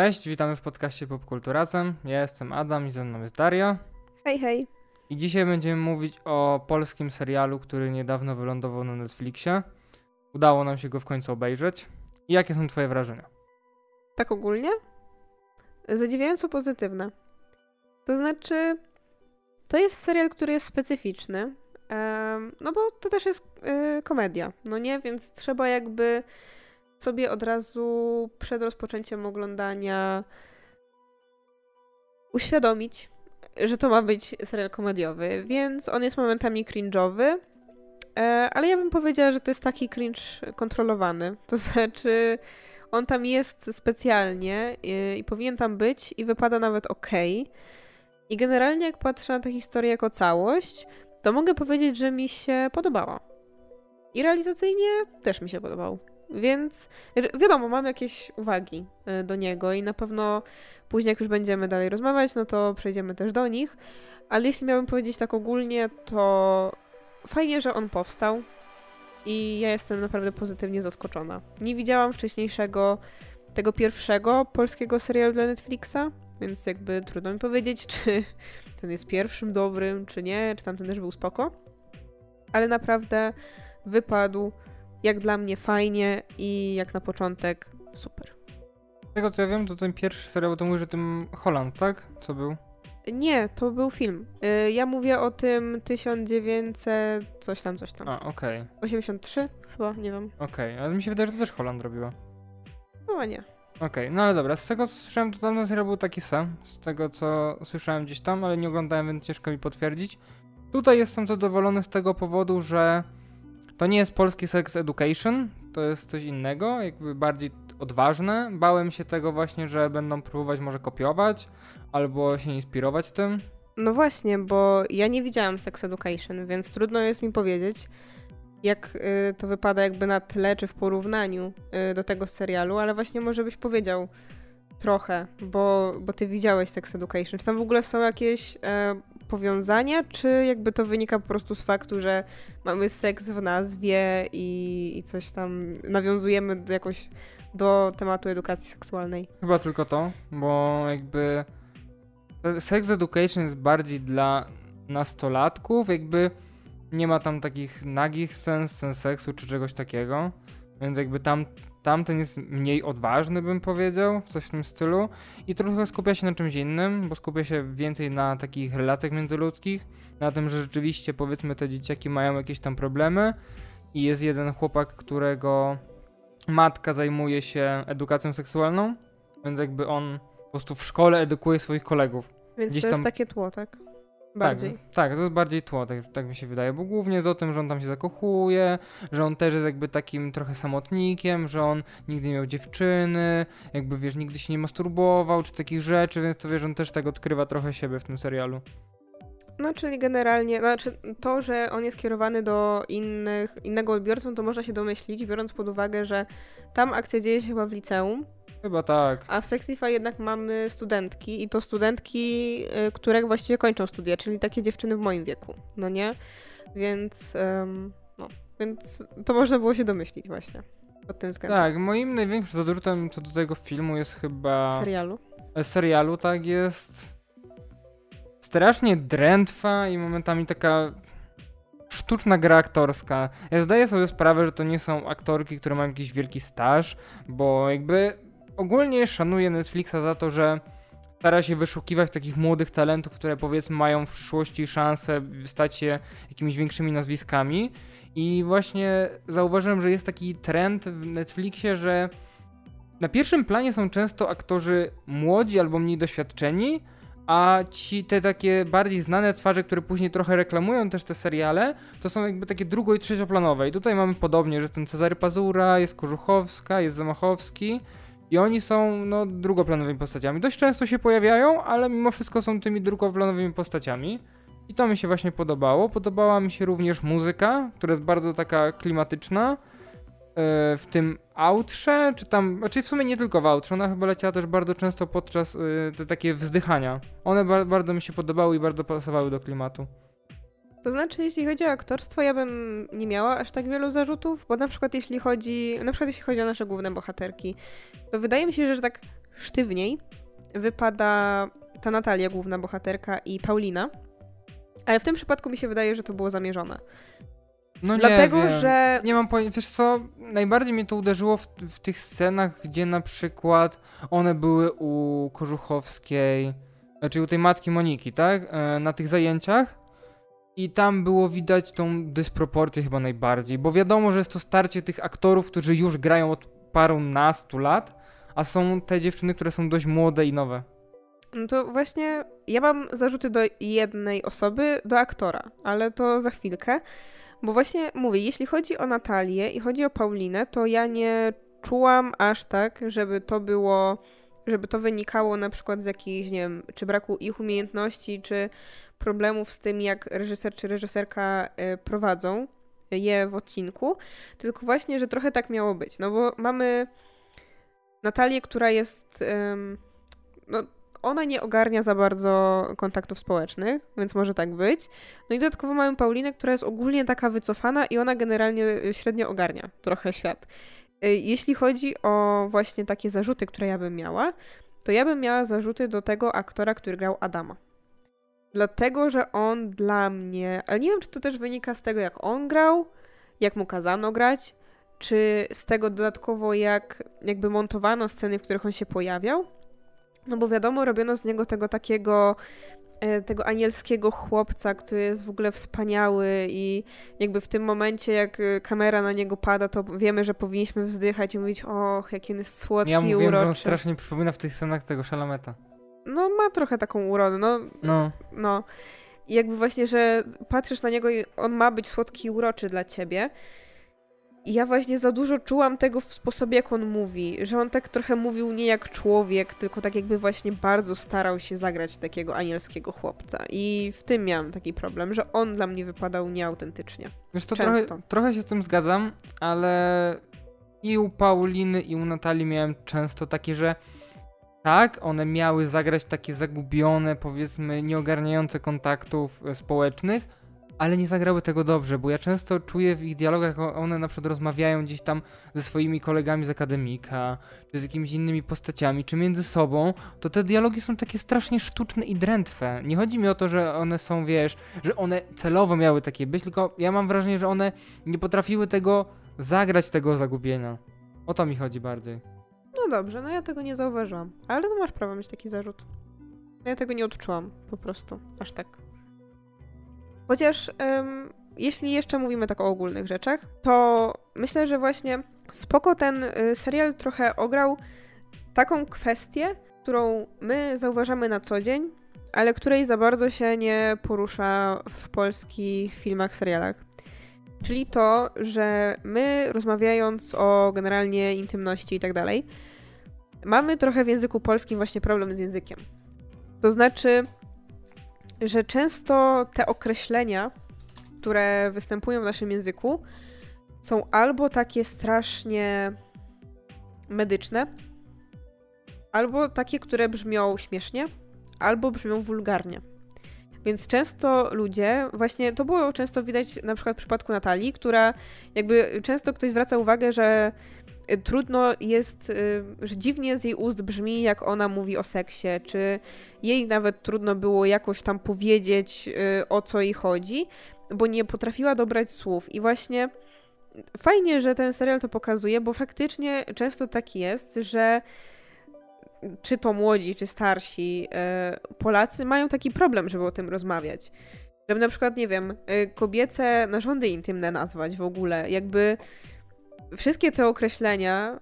Cześć, witamy w podcaście Popkulturazem. Ja jestem Adam i ze mną jest Daria. Hej, hej. I dzisiaj będziemy mówić o polskim serialu, który niedawno wylądował na Netflixie. Udało nam się go w końcu obejrzeć. I jakie są twoje wrażenia? Tak ogólnie? Zadziwiająco pozytywne. To znaczy, to jest serial, który jest specyficzny. no bo to też jest e, komedia, no nie? Więc trzeba jakby sobie od razu przed rozpoczęciem oglądania uświadomić, że to ma być serial komediowy, więc on jest momentami cringe'owy, e, ale ja bym powiedziała, że to jest taki cringe kontrolowany. To znaczy, on tam jest specjalnie i, i powinien tam być i wypada nawet ok. I generalnie, jak patrzę na tę historię jako całość, to mogę powiedzieć, że mi się podobała. I realizacyjnie też mi się podobał. Więc wi- wiadomo, mam jakieś uwagi y, do niego i na pewno później, jak już będziemy dalej rozmawiać, no to przejdziemy też do nich. Ale jeśli miałbym powiedzieć tak ogólnie, to fajnie, że on powstał i ja jestem naprawdę pozytywnie zaskoczona. Nie widziałam wcześniejszego, tego pierwszego polskiego serialu dla Netflixa, więc jakby trudno mi powiedzieć, czy ten jest pierwszym dobrym, czy nie, czy tamten też był spoko. Ale naprawdę wypadł jak dla mnie fajnie i jak na początek super. Z tego co ja wiem, to ten pierwszy serial, to mówisz o tym Holland, tak? Co był? Nie, to był film. Y, Ja mówię o tym 1900 coś tam, coś tam. A, okej. 83 chyba, nie wiem. Okej, ale mi się wydaje, że to też Holland robiła. No nie. Okej, no ale dobra, z tego co słyszałem, to tamten serial był taki sam. Z tego co słyszałem gdzieś tam, ale nie oglądałem, więc ciężko mi potwierdzić. Tutaj jestem zadowolony z tego powodu, że to nie jest polski sex education, to jest coś innego, jakby bardziej odważne. Bałem się tego właśnie, że będą próbować może kopiować albo się inspirować tym. No właśnie, bo ja nie widziałam Sex Education, więc trudno jest mi powiedzieć, jak y, to wypada jakby na tle czy w porównaniu y, do tego serialu, ale właśnie może byś powiedział trochę, bo, bo ty widziałeś Sex Education. Czy tam w ogóle są jakieś e, powiązania, czy jakby to wynika po prostu z faktu, że mamy seks w nazwie i, i coś tam nawiązujemy do, jakoś do tematu edukacji seksualnej? Chyba tylko to, bo jakby sex education jest bardziej dla nastolatków, jakby nie ma tam takich nagich scen, scen seksu czy czegoś takiego, więc jakby tam tamten jest mniej odważny, bym powiedział, coś w tym stylu i trochę skupia się na czymś innym, bo skupia się więcej na takich relacjach międzyludzkich, na tym, że rzeczywiście powiedzmy te dzieciaki mają jakieś tam problemy i jest jeden chłopak, którego matka zajmuje się edukacją seksualną, więc jakby on po prostu w szkole edukuje swoich kolegów. Więc Gdzieś to jest tam- takie tło, tak? Bardziej. Tak, tak, to jest bardziej tło, tak, tak mi się wydaje, bo głównie jest o tym, że on tam się zakochuje, że on też jest jakby takim trochę samotnikiem, że on nigdy nie miał dziewczyny, jakby wiesz, nigdy się nie masturbował, czy takich rzeczy, więc to wiesz, on też tak odkrywa trochę siebie w tym serialu. No, czyli generalnie, znaczy to, że on jest kierowany do innych, innego odbiorcą, to można się domyślić, biorąc pod uwagę, że tam akcja dzieje się chyba w liceum, Chyba tak. a w Sexify jednak mamy studentki i to studentki, y, które właściwie kończą studia, czyli takie dziewczyny w moim wieku, no nie? Więc, em, no, więc to można było się domyślić właśnie pod tym względem. Tak, moim największym zarzutem co do tego filmu jest chyba... Serialu. e, serialu, tak jest strasznie drętwa i momentami taka sztuczna gra aktorska. Ja zdaję sobie sprawę, że to nie są aktorki, które mają jakiś wielki staż, bo jakby ogólnie szanuję Netflixa za to, że stara się wyszukiwać takich młodych talentów, które powiedzmy mają w przyszłości szansę stać się jakimiś większymi nazwiskami. I właśnie zauważyłem, że jest taki trend w Netflixie, że na pierwszym planie są często aktorzy młodzi albo mniej doświadczeni, a ci te takie bardziej znane twarze, które później trochę reklamują też te seriale, to są jakby takie drugo- i trzecioplanowe. I tutaj mamy podobnie, że jest ten Cezary Pazura, jest Kożuchowska, jest Zamachowski i oni są no drugoplanowymi postaciami. Dość często się pojawiają, ale mimo wszystko są tymi drugoplanowymi postaciami. I to mi się właśnie podobało. Podobała mi się również muzyka, która jest bardzo taka klimatyczna. E, w tym outrze, czy tam, znaczy w sumie nie tylko w outrze, ona chyba leciała też bardzo często podczas y, te takie wzdychania. One ba- bardzo mi się podobały i bardzo pasowały do klimatu. To znaczy, jeśli chodzi o aktorstwo, ja bym nie miała aż tak wielu zarzutów, bo na przykład jeśli chodzi, na przykład jeśli chodzi o nasze główne bohaterki, to wydaje mi się, że tak sztywniej wypada ta Natalia, główna bohaterka, i Paulina. Ale w tym przypadku mi się wydaje, że to było zamierzone. No Dlatego, nie wiem. że Nie mam pojęcia, wiesz co, najbardziej mnie to uderzyło w, w tych scenach, gdzie na przykład one były u Kożuchowskiej, znaczy u tej matki Moniki, tak? E, na tych zajęciach. I tam było widać tą dysproporcję chyba najbardziej, bo wiadomo, że jest to starcie tych aktorów, którzy już grają od paru nastu lat, a są te dziewczyny, które są dość młode i nowe. No to właśnie ja mam zarzuty do jednej osoby, do aktora, ale to za chwilkę. Bo właśnie mówię, jeśli chodzi o Natalię i chodzi o Paulinę, to ja nie czułam aż tak, żeby to było, żeby to wynikało na przykład z jakiejś, nie wiem, czy braku ich umiejętności, czy problemów z tym, jak reżyser czy reżyserka y, prowadzą je w odcinku, tylko właśnie, że trochę tak miało być. No bo mamy Natalię, która jest. no, ona nie ogarnia za bardzo kontaktów społecznych, więc może tak być. No i dodatkowo mamy Paulinę, która jest ogólnie taka wycofana i ona generalnie y, średnio ogarnia trochę świat. Jeśli chodzi o właśnie takie zarzuty, które ja bym miała, to ja bym miała zarzuty do tego aktora, który grał Adama. Dlatego, że on dla mnie, ale nie wiem, czy to też wynika z tego, jak on grał, jak mu kazano grać, czy z tego dodatkowo, jak jakby montowano sceny, w których on się pojawiał. No bo wiadomo, robiono z niego tego takiego e, tego anielskiego chłopca, który jest w ogóle wspaniały i jakby w tym momencie, jak e, kamera na niego pada, to wiemy, że powinniśmy wzdychać i mówić, och, jaki on jest słodki Ja i mówiłem, on uroczy. strasznie przypomina w tych scenach tego Szalameta. No ma trochę taką urodę, no, No. no. I jakby właśnie, że patrzysz na niego i on ma być słodki i uroczy dla ciebie. I ja właśnie za dużo czułam tego w sposobie, jak on mówi, że on tak trochę mówił nie jak człowiek, tylko tak jakby właśnie bardzo starał się zagrać takiego anielskiego chłopca. I w tym miałam taki problem, że on dla mnie wypadał nieautentycznie. Wiesz to Często. trochę, trochę się z tym zgadzam, ale i u Pauliny i u Natalii miałem często takie, że tak, one miały zagrać takie zagubione, powiedzmy, nieogarniające kontaktów e, społecznych, ale nie zagrały tego dobrze, bo ja często czuję w ich dialogach, one na przykład rozmawiają gdzieś tam ze swoimi kolegami z akademika, czy z jakimiś innymi postaciami, czy między sobą, to te dialogi są takie strasznie sztuczne i drętwe. Nie chodzi mi o to, że one są, wiesz, że one celowo miały takie być, tylko ja mam wrażenie, że one nie potrafiły tego zagrać, tego zagubienia. O to mi chodzi bardziej. No dobrze, no ja tego nie zauważyłam. Ale no masz prawo mieć taki zarzut. Ja tego nie odczułam, po prostu. Aż tak. Chociaż jeśli jeszcze mówimy tak o ogólnych rzeczach, to myślę, że właśnie spoko ten y, serial trochę ograł taką kwestię, którą my zauważamy na co dzień, ale której za bardzo się nie porusza w polskich filmach, serialach. Czyli to, że my rozmawiając o generalnie intymności i tak dalej, mamy trochę w języku polskim właśnie problem z językiem. To znaczy, że często te określenia, które występują w naszym języku, są albo takie strasznie medyczne, albo takie, które brzmią śmiesznie, albo brzmią wulgarnie. Więc często ludzie, właśnie to było często widać na przykład w przypadku Natalii, która jakby często ktoś zwraca uwagę, że trudno jest, y, że dziwnie z jej ust brzmi, jak ona mówi o seksie, czy jej nawet trudno było jakoś tam powiedzieć, y, o co jej chodzi, bo nie potrafiła dobrać słów. I właśnie fajnie, że ten serial to pokazuje, bo faktycznie często tak jest, że czy to młodzi, czy starsi e, Polacy mają taki problem, żeby o tym rozmawiać. Żeby na przykład, nie wiem, kobiece narządy intymne nazwać w ogóle. Jakby wszystkie te określenia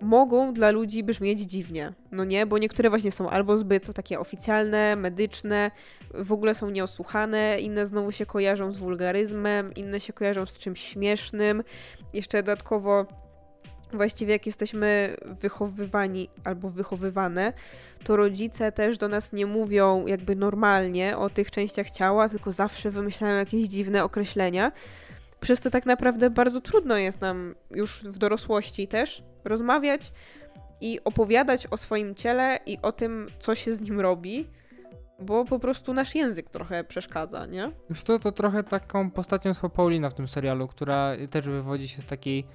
mogą dla ludzi brzmieć dziwnie, no nie? Bo niektóre właśnie są albo zbyt takie oficjalne, medyczne, w ogóle są nieosłuchane, inne znowu się kojarzą z wulgaryzmem, inne się kojarzą z czymś śmiesznym. Jeszcze dodatkowo właściwie jak jesteśmy wychowywani albo wychowywane, to rodzice też do nas nie mówią jakby normalnie o tych częściach ciała, tylko zawsze wymyślają jakieś dziwne określenia. Przez to tak naprawdę bardzo trudno jest nam już w dorosłości też rozmawiać i opowiadać o swoim ciele i o tym, co się z nim robi, bo po prostu nasz język trochę przeszkadza, nie? Wiesz to, to trochę taką postacią jest Paulina w tym serialu, która też wywodzi się z takiej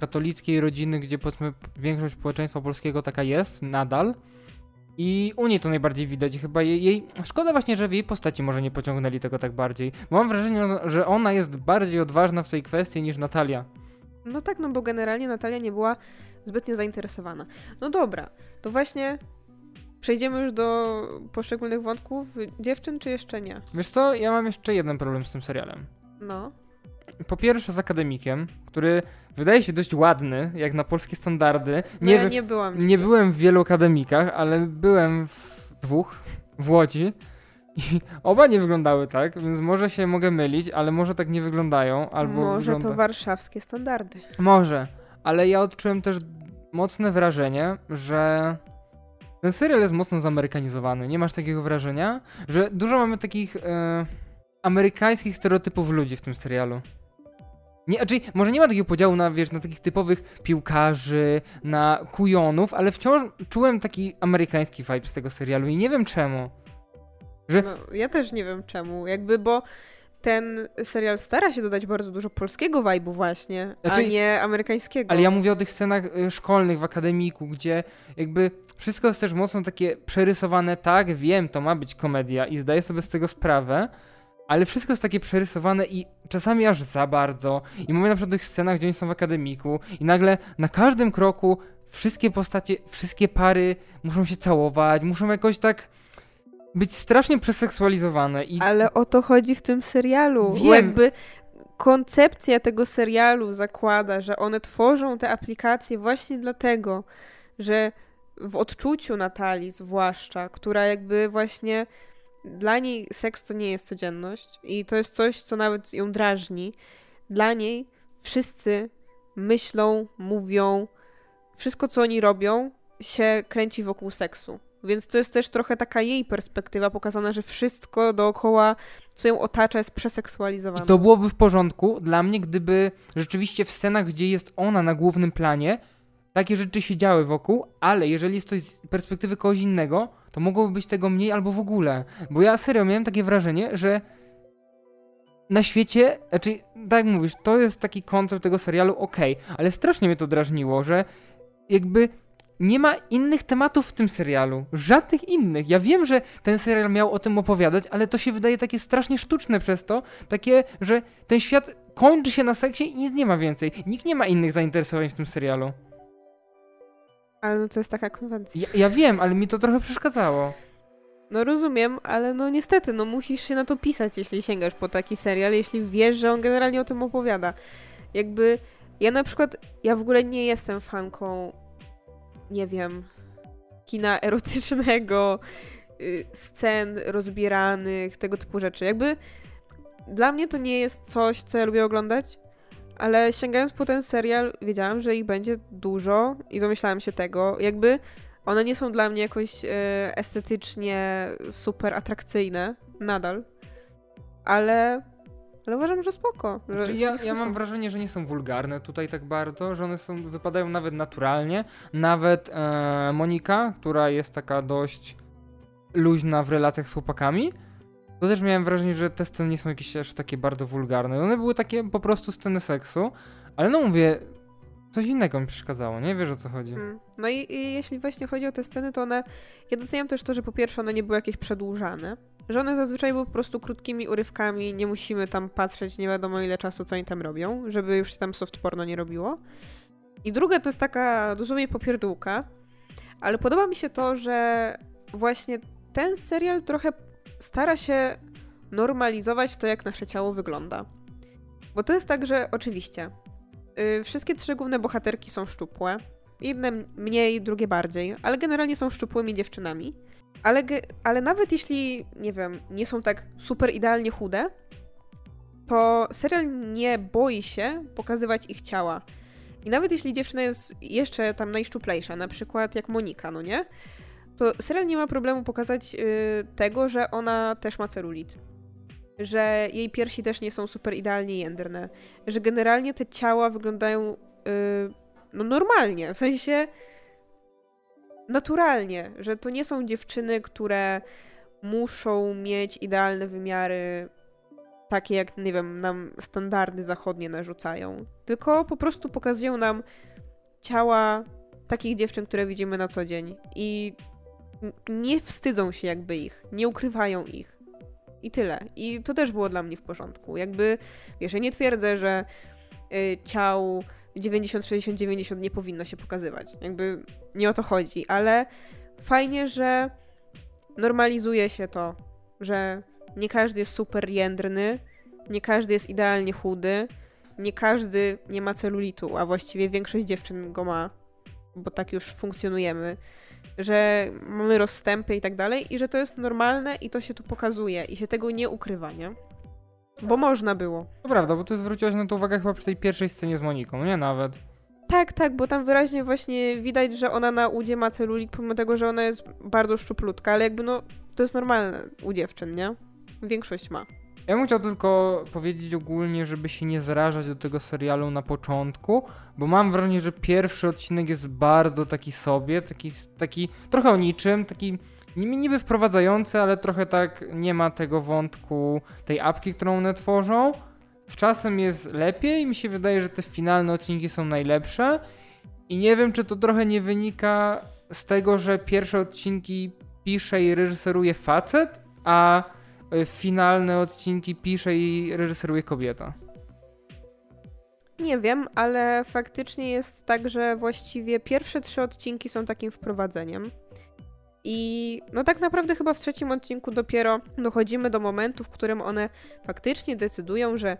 katolickiej rodziny, gdzie powiedzmy większość społeczeństwa polskiego taka jest nadal, I u niej to najbardziej widać. Chyba jej, jej. Szkoda właśnie, że w jej postaci może nie pociągnęli tego tak bardziej. Bo mam wrażenie, że ona jest bardziej odważna w tej kwestii niż Natalia. No tak, no bo generalnie Natalia nie była zbytnio zainteresowana. No dobra, to właśnie przejdziemy już do poszczególnych wątków dziewczyn, czy jeszcze nie? Wiesz co, ja mam jeszcze jeden problem z tym serialem. No. Po pierwsze z akademikiem, który wydaje się dość ładny, jak na polskie standardy. No nie, ja nie byłam. Nie byłem w wielu akademikach, ale byłem w dwóch, w Łodzi. I oba nie wyglądały tak, więc może się mogę mylić, ale może tak nie wyglądają, albo Może wygląda... to warszawskie standardy. Może, ale ja odczułem też mocne wrażenie, że ten serial jest mocno zamerykanizowany. Nie masz takiego wrażenia? Że dużo mamy takich e, amerykańskich stereotypów ludzi w tym serialu. Nie, znaczy, może nie ma takiego podziału na, wiesz, na takich typowych piłkarzy, na kujonów, ale wciąż czułem taki amerykański vibe z tego serialu i nie wiem czemu. Że... No, ja też nie wiem czemu, jakby, bo ten serial stara się dodać bardzo dużo polskiego vibe'u właśnie, znaczy, a nie amerykańskiego. Ale ja mówię o tych scenach y, szkolnych w akademiku, gdzie jakby wszystko jest też mocno takie przerysowane, tak, wiem, to ma być komedia i zdaję sobie z tego sprawę, ale wszystko jest takie przerysowane i czasami aż za bardzo. I mówię na przykład o tych scenach, gdzie oni są w akademiku i nagle na każdym kroku wszystkie postacie, wszystkie pary muszą się całować, muszą jakoś tak być strasznie przeseksualizowane. I... Ale o to chodzi w tym serialu. Wiem. Jakby koncepcja tego serialu zakłada, że one tworzą te aplikacje właśnie dlatego, że w odczuciu Natalii zwłaszcza, która jakby właśnie dla niej seks to nie jest codzienność i to jest coś, co nawet ją drażni. Dla niej wszyscy myślą, mówią, wszystko co oni robią się kręci wokół seksu. Więc to jest też trochę taka jej perspektywa pokazana, że wszystko dookoła, co ją otacza, jest przeseksualizowane. I to byłoby w porządku dla mnie, gdyby rzeczywiście w scenach, gdzie jest ona na głównym planie, takie rzeczy się działy wokół, ale jeżeli jest to z perspektywy kogoś innego, to mogłoby być tego mniej albo w ogóle. Bo ja serio miałem takie wrażenie, że na świecie, znaczy, tak jak mówisz, to jest taki koncept tego serialu, okay, ale strasznie mnie to drażniło, że jakby nie ma innych tematów w tym serialu. Żadnych innych. Ja wiem, że ten serial miał o tym opowiadać, ale to się wydaje takie strasznie sztuczne przez to. Takie, że ten świat kończy się na seksie i nic nie ma więcej. Nikt nie ma innych zainteresowań w tym serialu. Ale no to jest taka konwencja. Ja, ja wiem, ale mi to trochę przeszkadzało. No rozumiem, ale no niestety, no musisz się na to pisać, jeśli sięgasz po taki serial, jeśli wiesz, że on generalnie o tym opowiada. Jakby ja na przykład, ja w ogóle nie jestem fanką nie wiem, kina erotycznego, y, scen rozbieranych, tego typu rzeczy. Jakby dla mnie to nie jest coś, co ja lubię oglądać, ale sięgając po ten serial, wiedziałam, że ich będzie dużo i domyślałam się tego. Jakby one nie są dla mnie jakoś y, estetycznie super atrakcyjne, nadal, ale ale uważam, że spoko. Że znaczy ja, ja mam wrażenie, że nie są wulgarne tutaj tak bardzo, że one są, wypadają nawet naturalnie. Nawet e, Monika, która jest taka dość luźna w relacjach z chłopakami, to też miałem wrażenie, że te sceny nie są jakieś aż takie bardzo wulgarne. One były takie po prostu sceny seksu, ale no mówię, coś innego mi przeszkadzało, nie? Wiesz o co chodzi. Hmm. No i, i, jeśli właśnie chodzi o te sceny, to one, ja doceniam też to, że po pierwsze one nie były jakieś przedłużane, że one zazwyczaj były po prostu krótkimi urywkami, nie musimy tam patrzeć nie wiadomo ile czasu, co oni tam robią, żeby już się tam soft porno nie robiło. I druga to jest taka dosłownie popierdółka, ale podoba mi się to, że właśnie ten serial trochę stara się normalizować to, jak nasze ciało wygląda. Bo to jest tak, że oczywiście yy, wszystkie trzy główne bohaterki są szczupłe, jedne mniej, drugie bardziej, ale generalnie są szczupłymi dziewczynami. Ale, ale nawet jeśli, nie wiem, nie są tak super idealnie chude, to serial nie boi się pokazywać ich ciała. I nawet jeśli dziewczyna jest jeszcze tam najszczuplejsza, na przykład jak Monika, no nie? To serial nie ma problemu pokazać yy, tego, że ona też ma celulit. Że jej piersi też nie są super idealnie jędrne. Że generalnie te ciała wyglądają yy, no normalnie. W sensie naturalnie, że to nie są dziewczyny, które muszą mieć idealne wymiary, takie jak, nie wiem, nam standardy zachodnie narzucają, tylko po prostu pokazują nam ciała takich dziewczyn, które widzimy na co dzień. I nie wstydzą się jakby ich, nie ukrywają ich. I tyle. I to też było dla mnie w porządku. Jakby, wiesz, ja nie twierdzę, że y, ciał 90, 60, 90 nie powinno się pokazywać. Jakby nie o to chodzi, ale fajnie, że normalizuje się to, że nie każdy jest super jędrny, nie każdy jest idealnie chudy, nie każdy nie ma celulitu, a właściwie większość dziewczyn go ma, bo tak już funkcjonujemy, że mamy rozstępy i tak dalej, i że to jest normalne i to się tu pokazuje i się tego nie ukrywa, nie? Bo można było. To prawda, bo ty zwróciłaś na to uwagę chyba przy tej pierwszej scenie z Moniką, nie nawet. Tak, tak, bo tam wyraźnie właśnie widać, że ona na udzie ma celulit, pomimo tego, że ona jest bardzo szczuplutka, ale jakby no, to jest normalne u dziewczyn, nie? Większość ma. Ja bym chciał tylko powiedzieć ogólnie, żeby się nie zrażać do tego serialu na początku, bo mam wrażenie, że pierwszy odcinek jest bardzo taki sobie, taki, taki trochę o niczym, taki niby wprowadzający, ale trochę tak nie ma tego wątku tej apki, którą one tworzą. Z czasem jest lepiej mi się wydaje, że te finalne odcinki są najlepsze. I nie wiem, czy to trochę nie wynika z tego, że pierwsze odcinki pisze i reżyseruje facet, a finalne odcinki pisze i reżyseruje kobieta. Nie wiem, ale faktycznie jest tak, że właściwie pierwsze trzy odcinki są takim wprowadzeniem. I no tak naprawdę chyba w trzecim odcinku dopiero dochodzimy do momentu, w którym one faktycznie decydują, że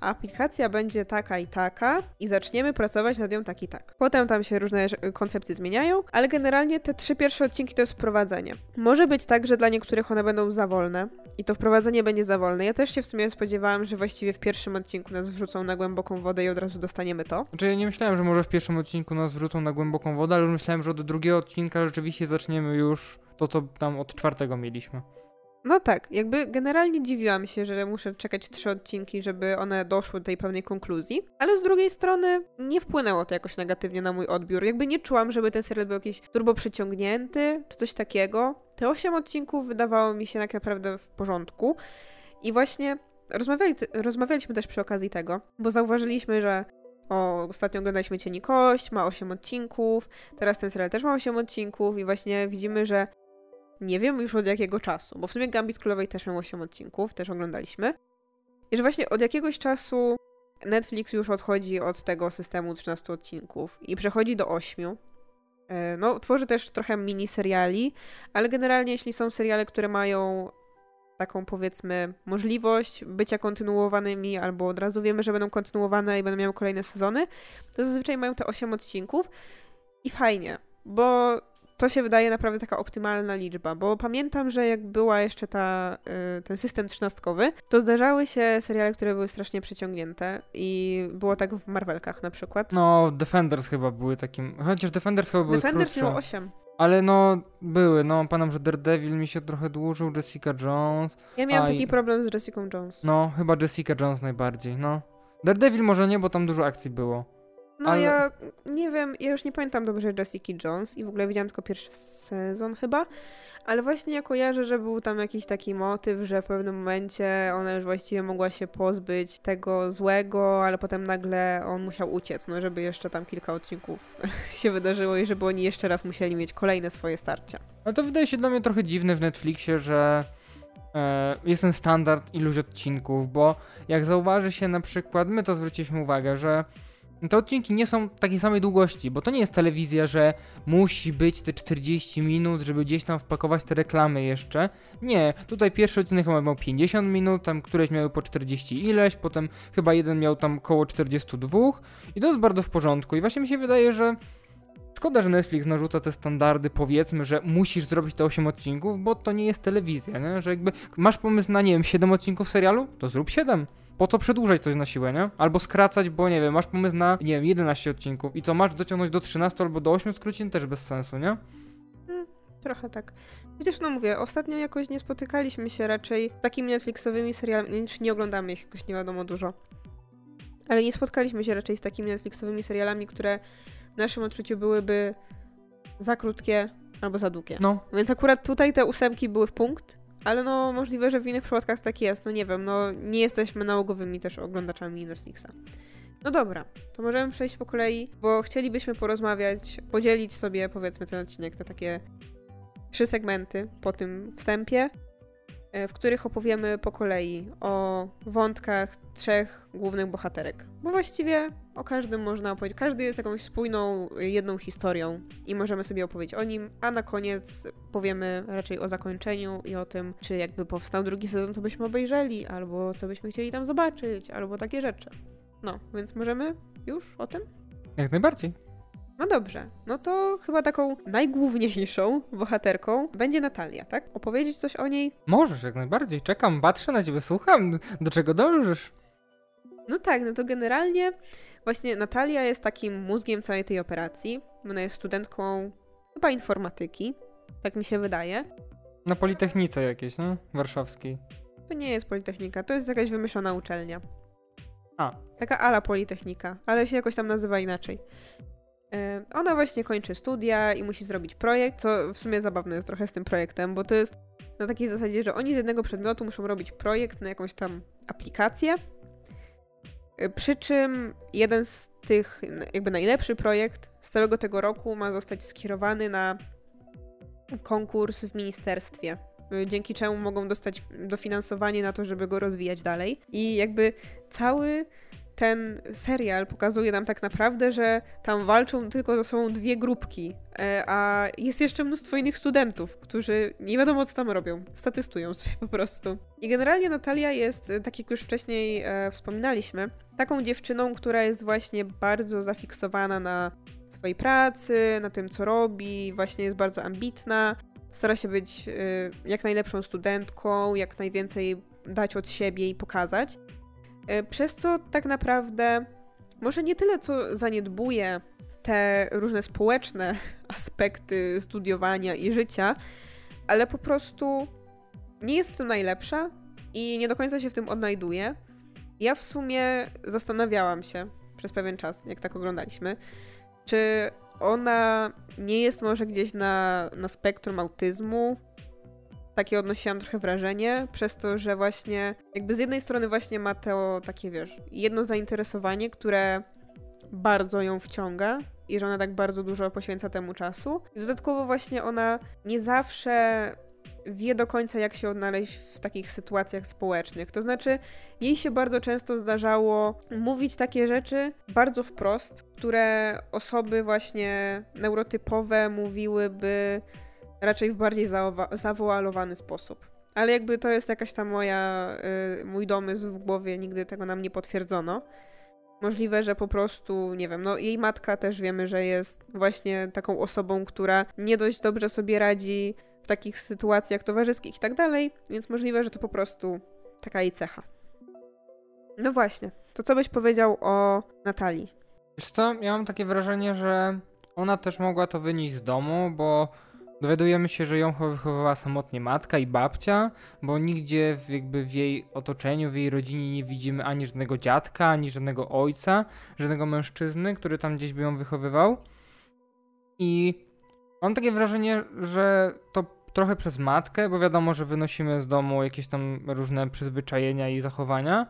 aplikacja będzie taka i taka i zaczniemy pracować nad nią tak i tak. Potem tam się różne koncepcje zmieniają, ale generalnie te trzy pierwsze odcinki to jest wprowadzenie. Może być tak, że dla niektórych one będą za wolne i to wprowadzenie będzie za wolne. Ja też się w sumie spodziewałam, że właściwie w pierwszym odcinku nas wrzucą na głęboką wodę i od razu dostaniemy to. Znaczy ja nie myślałem, że może w pierwszym odcinku nas wrzucą na głęboką wodę, ale myślałem, że od drugiego odcinka rzeczywiście zaczniemy już to, co tam od czwartego mieliśmy. No tak, jakby generalnie dziwiłam się, że muszę czekać trzy odcinki, żeby one doszły do tej pewnej konkluzji, ale z drugiej strony nie wpłynęło to jakoś negatywnie na mój odbiór. Jakby nie czułam, żeby ten serial był jakiś turbo przyciągnięty, czy coś takiego. Te osiem odcinków wydawało mi się tak naprawdę w porządku. I właśnie rozmawiali, rozmawialiśmy też przy okazji tego, bo zauważyliśmy, że o, ostatnio oglądaliśmy Cieni Kość, ma 8 odcinków, teraz ten serial też ma 8 odcinków i właśnie widzimy, że nie wiem już od jakiego czasu, bo w sumie Gambit Królowej też miał 8 odcinków, też oglądaliśmy. I że właśnie od jakiegoś czasu Netflix już odchodzi od tego systemu 13 odcinków i przechodzi do 8. E, no, tworzy też trochę mini seriali, ale generalnie jeśli są seriale, które mają taką powiedzmy możliwość bycia kontynuowanymi, albo od razu wiemy, że będą kontynuowane i będą miały kolejne sezony, to zazwyczaj mają te 8 odcinków i fajnie, bo to się wydaje naprawdę taka optymalna liczba, bo pamiętam, że jak była jeszcze ta, y, ten system trzynastkowy, to zdarzały się seriale, które były strasznie przeciągnięte i było tak w Marvelkach na przykład. No, Defenders chyba były takim, chociaż Defenders chyba były Defenders krótsze. miał 8. Ale no, były, no, pamiętam, że Daredevil mi się trochę dłużył, Jessica Jones. Ja miałam taki i... problem z Jessica Jones. No, chyba Jessica Jones najbardziej, no. Daredevil może nie, bo tam dużo akcji było. No ale... ja nie wiem, ja już nie pamiętam dobrze Jessica Jones i w ogóle widziałam tylko pierwszy sezon chyba, ale właśnie ja kojarzę, że był tam jakiś taki motyw, że w pewnym momencie ona już właściwie mogła się pozbyć tego złego, ale potem nagle on musiał uciec, no żeby jeszcze tam kilka odcinków się wydarzyło i żeby oni jeszcze raz musieli mieć kolejne swoje starcia. Ale to wydaje się dla mnie trochę dziwne w Netflixie, że e, jest ten standard iluś odcinków, bo jak zauważy się na przykład, my to zwróciliśmy uwagę, że te odcinki nie są takiej samej długości, bo to nie jest telewizja, że musi być te 40 minut, żeby gdzieś tam wpakować te reklamy jeszcze. Nie, tutaj pierwszy odcinek miał 50 minut, tam któreś miały po 40 ileś, potem chyba jeden miał tam około 42 i to jest bardzo w porządku i właśnie mi się wydaje, że Szkoda, że Netflix narzuca te standardy, powiedzmy, że musisz zrobić te 8 odcinków, bo to nie jest telewizja, nie? że jakby masz pomysł na, nie wiem, 7 odcinków serialu, to zrób 7 po co przedłużać coś na siłę, nie? Albo skracać, bo nie wiem, masz pomysł na, nie wiem, 11 odcinków i co, masz dociągnąć do 13 albo do 8 skrócin, też bez sensu, nie? Hmm, trochę tak. Chociaż no mówię, ostatnio jakoś nie spotykaliśmy się raczej takimi Netflixowymi serialami, niż nie oglądamy ich jakoś nie wiadomo dużo. Ale nie spotkaliśmy się raczej z takimi Netflixowymi serialami, które w naszym odczuciu byłyby za krótkie albo za długie. No. Więc akurat tutaj te ósemki były w punkt, ale no możliwe, że w innych przypadkach tak jest, no nie wiem, no nie jesteśmy nałogowymi też oglądaczami Netflixa. No dobra, to możemy przejść po kolei, bo chcielibyśmy porozmawiać, podzielić sobie powiedzmy ten odcinek na takie trzy segmenty po tym wstępie, w których opowiemy po kolei o wątkach trzech głównych bohaterek. Bo właściwie o każdym można opowiedzieć. Każdy jest jakąś spójną, jedną historią i możemy sobie opowiedzieć o nim, a na koniec powiemy raczej o zakończeniu i o tym, czy jakby powstał drugi sezon, to byśmy obejrzeli, albo co byśmy chcieli tam zobaczyć, albo takie rzeczy. No, więc możemy już o tym? Jak najbardziej. No dobrze, no to chyba taką najgłówniejszą bohaterką będzie Natalia, tak? Opowiedzieć coś o niej? Możesz, jak najbardziej. Czekam, patrzę na ciebie, słucham. Do czego dążysz? No tak, no to generalnie właśnie Natalia jest takim mózgiem całej tej operacji. Ona jest studentką chyba informatyki, tak mi się wydaje. Na Politechnice jakieś, no? Warszawskiej. To nie jest Politechnika, to jest jakaś wymyślona uczelnia. A. Taka ala Politechnika, ale się jakoś tam nazywa inaczej. Ona właśnie kończy studia i musi zrobić projekt, co w sumie zabawne jest trochę z tym projektem, bo to jest na takiej zasadzie, że oni z jednego przedmiotu muszą robić projekt na jakąś tam aplikację. E, przy czym jeden z tych, jakby najlepszy projekt z całego tego roku ma zostać skierowany na konkurs w ministerstwie, e, dzięki czemu mogą dostać dofinansowanie na to, żeby go rozwijać dalej. I jakby cały ten serial pokazuje nam tak naprawdę, że tam walczą tylko ze sobą dwie grupki, e, a jest jeszcze mnóstwo innych studentów, którzy nie wiadomo co tam robią, statystują sobie po prostu. I generalnie Natalia jest, e, tak jak już wcześniej e, wspominaliśmy, taką dziewczyną, która jest właśnie bardzo zafiksowana na swojej pracy, na tym co robi, właśnie jest bardzo ambitna, stara się być jak najlepszą studentką, jak najwięcej dać od siebie i pokazać. E, przez co tak naprawdę może nie tyle, co zaniedbuje te różne społeczne aspekty studiowania i życia, ale po prostu nie jest w tym najlepsza i nie do końca się w tym odnajduje. Ja w sumie zastanawiałam się przez pewien czas, jak tak oglądaliśmy, czy ona nie jest może gdzieś na, na spektrum autyzmu, takie odnosiłam trochę wrażenie, przez to, że właśnie jakby z jednej strony właśnie ma to takie, wiesz, jedno zainteresowanie, które bardzo ją wciąga i że ona tak bardzo dużo poświęca temu czasu. Dodatkowo właśnie ona nie zawsze wie do końca, jak się odnaleźć w takich sytuacjach społecznych. To znaczy, jej się bardzo często zdarzało mówić takie rzeczy bardzo wprost, które osoby właśnie neurotypowe mówiłyby raczej w bardziej zawoalowany sposób. Ale jakby to jest jakaś tam moja, y, mój domysł w głowie, nigdy tego nam nie potwierdzono. Możliwe, że po prostu, nie wiem, no jej matka też wiemy, że jest właśnie taką osobą, która nie dość dobrze sobie radzi w takich sytuacjach towarzyskich i tak dalej, więc możliwe, że to po prostu taka jej cecha. No właśnie, to co byś powiedział o Natalii? Wiesz co, ja mam takie wrażenie, że ona też mogła to wynieść z domu, bo Dowiadujemy się, że ją wychowywała samotnie matka i babcia, bo nigdzie w, jakby w jej otoczeniu, w jej rodzinie nie widzimy ani żadnego dziadka, ani żadnego ojca, żadnego mężczyzny, który tam gdzieś by ją wychowywał. I mam takie wrażenie, że to trochę przez matkę, bo wiadomo, że wynosimy z domu jakieś tam różne przyzwyczajenia i zachowania.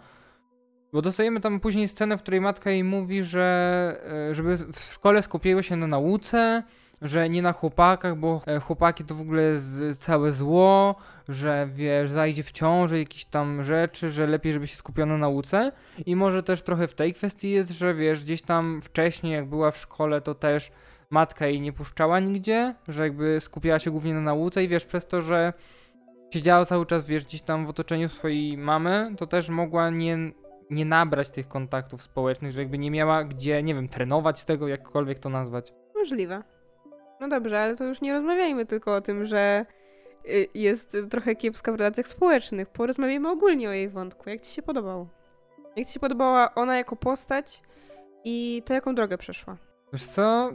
Bo dostajemy tam później scenę, w której matka jej mówi, że e, żeby w szkole skupiły się na nauce, że nie na chłopakach, bo e, chłopaki to w ogóle całe zło, że wiesz, zajdzie w ciąży jakieś tam rzeczy, że lepiej, żeby się skupiono na nauce. I może też trochę w tej kwestii jest, że wiesz, gdzieś tam wcześniej, jak była w szkole, to też matka jej nie puszczała nigdzie, że jakby skupiała się głównie na nauce i wiesz, przez to, że siedziała cały czas, wiesz, gdzieś tam w otoczeniu swojej mamy, to też mogła nie, nie nabrać tych kontaktów społecznych, że jakby nie miała gdzie, nie wiem, trenować tego, jakkolwiek to nazwać. Możliwe. No dobrze, ale to już nie rozmawiajmy tylko o tym, że y, jest trochę kiepska w relacjach społecznych. Porozmawiajmy ogólnie o jej wątku. Jak ci się podobało? Jak ci się podobała ona jako postać i to, jaką drogę przeszła? Wiesz co?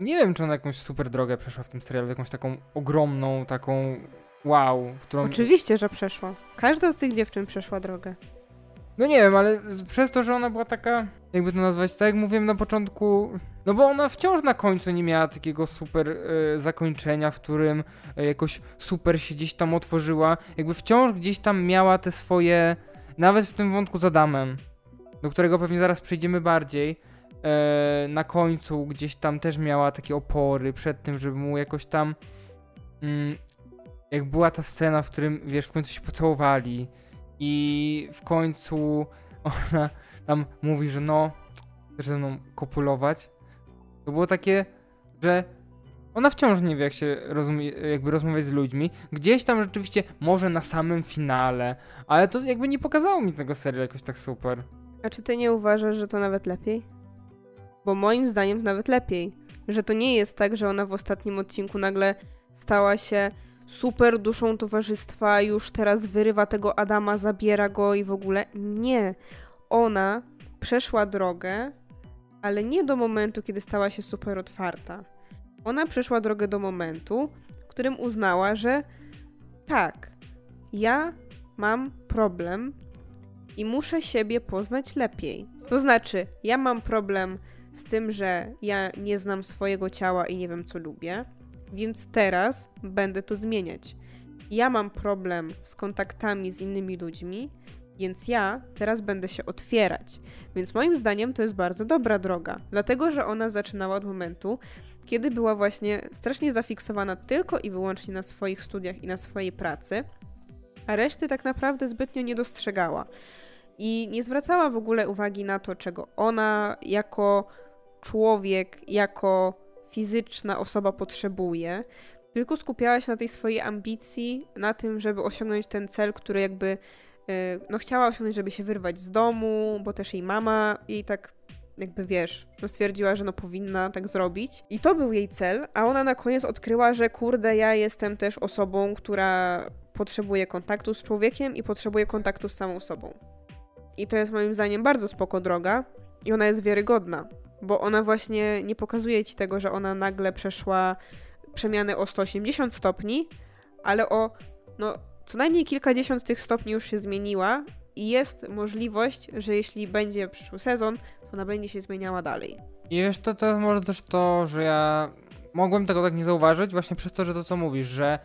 Nie wiem, czy ona jakąś super drogę przeszła w tym serialu, jakąś taką ogromną, taką wow, którą... Oczywiście, że przeszła. Każda z tych dziewczyn przeszła drogę. No nie wiem, ale przez to, że ona była taka, jakby to nazwać, tak jak mówiłem na początku, no bo ona wciąż na końcu nie miała takiego super y, zakończenia, w którym y, jakoś super się gdzieś tam otworzyła. Jakby wciąż gdzieś tam miała te swoje, nawet w tym wątku z Adamem, do którego pewnie zaraz przejdziemy bardziej, y, na końcu gdzieś tam też miała takie opory przed tym, żeby mu jakoś tam mm, jak była ta scena, w którym, wiesz, w końcu się pocałowali i w końcu ona tam mówi, że no, chcesz ze mną kopulować, to było takie, że ona wciąż nie wie, jak się rozumie, jakby rozmawiać z ludźmi. Gdzieś tam rzeczywiście, może na samym finale, ale to jakby nie pokazało mi tego serialu jakoś tak super. A czy ty nie uważasz, że to nawet lepiej? Bo moim zdaniem to nawet lepiej. Że to nie jest tak, że ona w ostatnim odcinku nagle stała się super duszą towarzystwa, już teraz wyrywa tego Adama, zabiera go i w ogóle. Nie. Ona przeszła drogę, ale nie do momentu, kiedy stała się super otwarta. Ona przeszła drogę do momentu, w którym uznała, że tak, ja mam problem i muszę siebie poznać lepiej. To znaczy, ja mam problem z tym, że ja nie znam swojego ciała i nie wiem, co lubię, więc teraz będę to zmieniać. Ja mam problem z kontaktami z innymi ludźmi, więc ja teraz będę się otwierać. Więc moim zdaniem to jest bardzo dobra droga, dlatego że ona zaczynała od momentu, kiedy była właśnie strasznie zafiksowana tylko i wyłącznie na swoich studiach i na swojej pracy, a reszty tak naprawdę zbytnio nie dostrzegała. I nie zwracała w ogóle uwagi na to, czego ona jako człowiek, jako fizyczna osoba potrzebuje, tylko skupiała się na tej swojej ambicji, na tym, żeby osiągnąć ten cel, który jakby no chciała osiągnąć, żeby się wyrwać z domu, bo też jej mama jej tak jakby wiesz, no stwierdziła, że no powinna tak zrobić. I to był jej cel, a ona na koniec odkryła, że kurde, ja jestem też osobą, która potrzebuje kontaktu z człowiekiem i potrzebuje kontaktu z samą sobą. I to jest moim zdaniem bardzo spoko droga i ona jest wiarygodna, bo ona właśnie nie pokazuje ci tego, że ona nagle przeszła przemianę o 180 stopni, ale o no co najmniej kilkadziesiąt tych stopni już się zmieniła i jest możliwość, że jeśli będzie przyszły sezon, to ona będzie się zmieniała dalej. I wiesz, to, to może też to, że ja mogłem tego tak nie zauważyć, właśnie przez to, że to co mówisz, że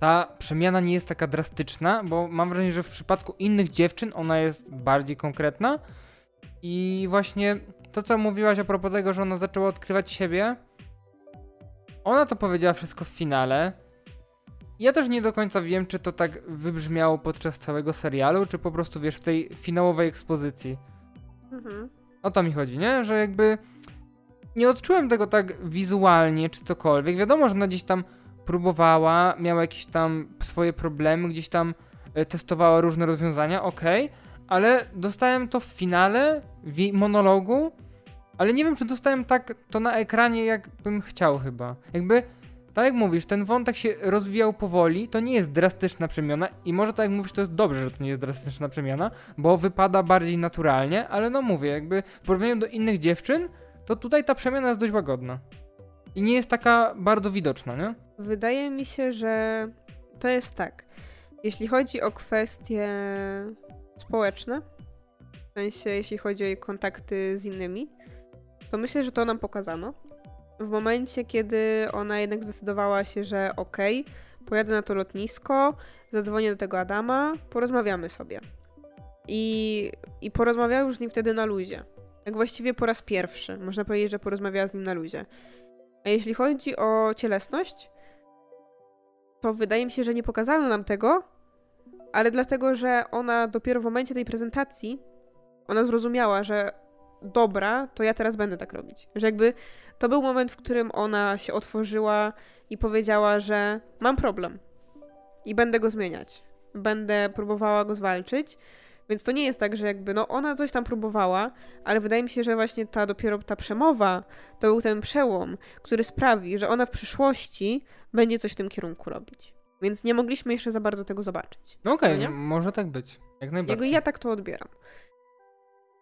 ta przemiana nie jest taka drastyczna, bo mam wrażenie, że w przypadku innych dziewczyn ona jest bardziej konkretna. I właśnie to, co mówiłaś a propos tego, że ona zaczęła odkrywać siebie, ona to powiedziała wszystko w finale. Ja też nie do końca wiem, czy to tak wybrzmiało podczas całego serialu, czy po prostu wiesz, w tej finałowej ekspozycji. Mhm. O to mi chodzi, nie? Że jakby nie odczułem tego tak wizualnie, czy cokolwiek. Wiadomo, że ona gdzieś tam próbowała, miała jakieś tam swoje problemy, gdzieś tam e, testowała różne rozwiązania, ok, ale dostałem to w finale, w monologu, ale nie wiem, czy dostałem tak to na ekranie, jak bym chciał chyba. Jakby, tak jak mówisz, ten wątek się rozwijał powoli, to nie jest drastyczna przemiana i może tak jak mówisz, to jest dobrze, że to nie jest drastyczna przemiana, bo wypada bardziej naturalnie, ale no mówię, jakby w porównaniu do innych dziewczyn, to tutaj ta przemiana jest dość łagodna. I nie jest taka bardzo widoczna, nie? Wydaje mi się, że to jest tak. Jeśli chodzi o kwestie społeczne, w sensie jeśli chodzi o jej kontakty z innymi, to myślę, że to nam pokazano. W momencie, kiedy ona jednak zdecydowała się, że okej, okay, pojadę na to lotnisko, zadzwonię do tego Adama, porozmawiamy sobie. I, i porozmawiała już z nim wtedy na luzie. Tak właściwie po raz pierwszy. Można powiedzieć, że porozmawiała z nim na luzie. A jeśli chodzi o cielesność, to wydaje mi się, że nie pokazano nam tego, ale dlatego, że ona dopiero w momencie tej prezentacji ona zrozumiała, że dobra, to ja teraz będę tak robić. Że jakby to był moment, w którym ona się otworzyła i powiedziała, że mam problem i będę go zmieniać. Będę próbowała go zwalczyć. Więc to nie jest tak, że jakby, no ona coś tam próbowała, ale wydaje mi się, że właśnie ta dopiero ta przemowa to był ten przełom, który sprawi, że ona w przyszłości będzie coś w tym kierunku robić. Więc nie mogliśmy jeszcze za bardzo tego zobaczyć. No okej, okay, no może tak być. Jak najbardziej. Jakby ja tak to odbieram.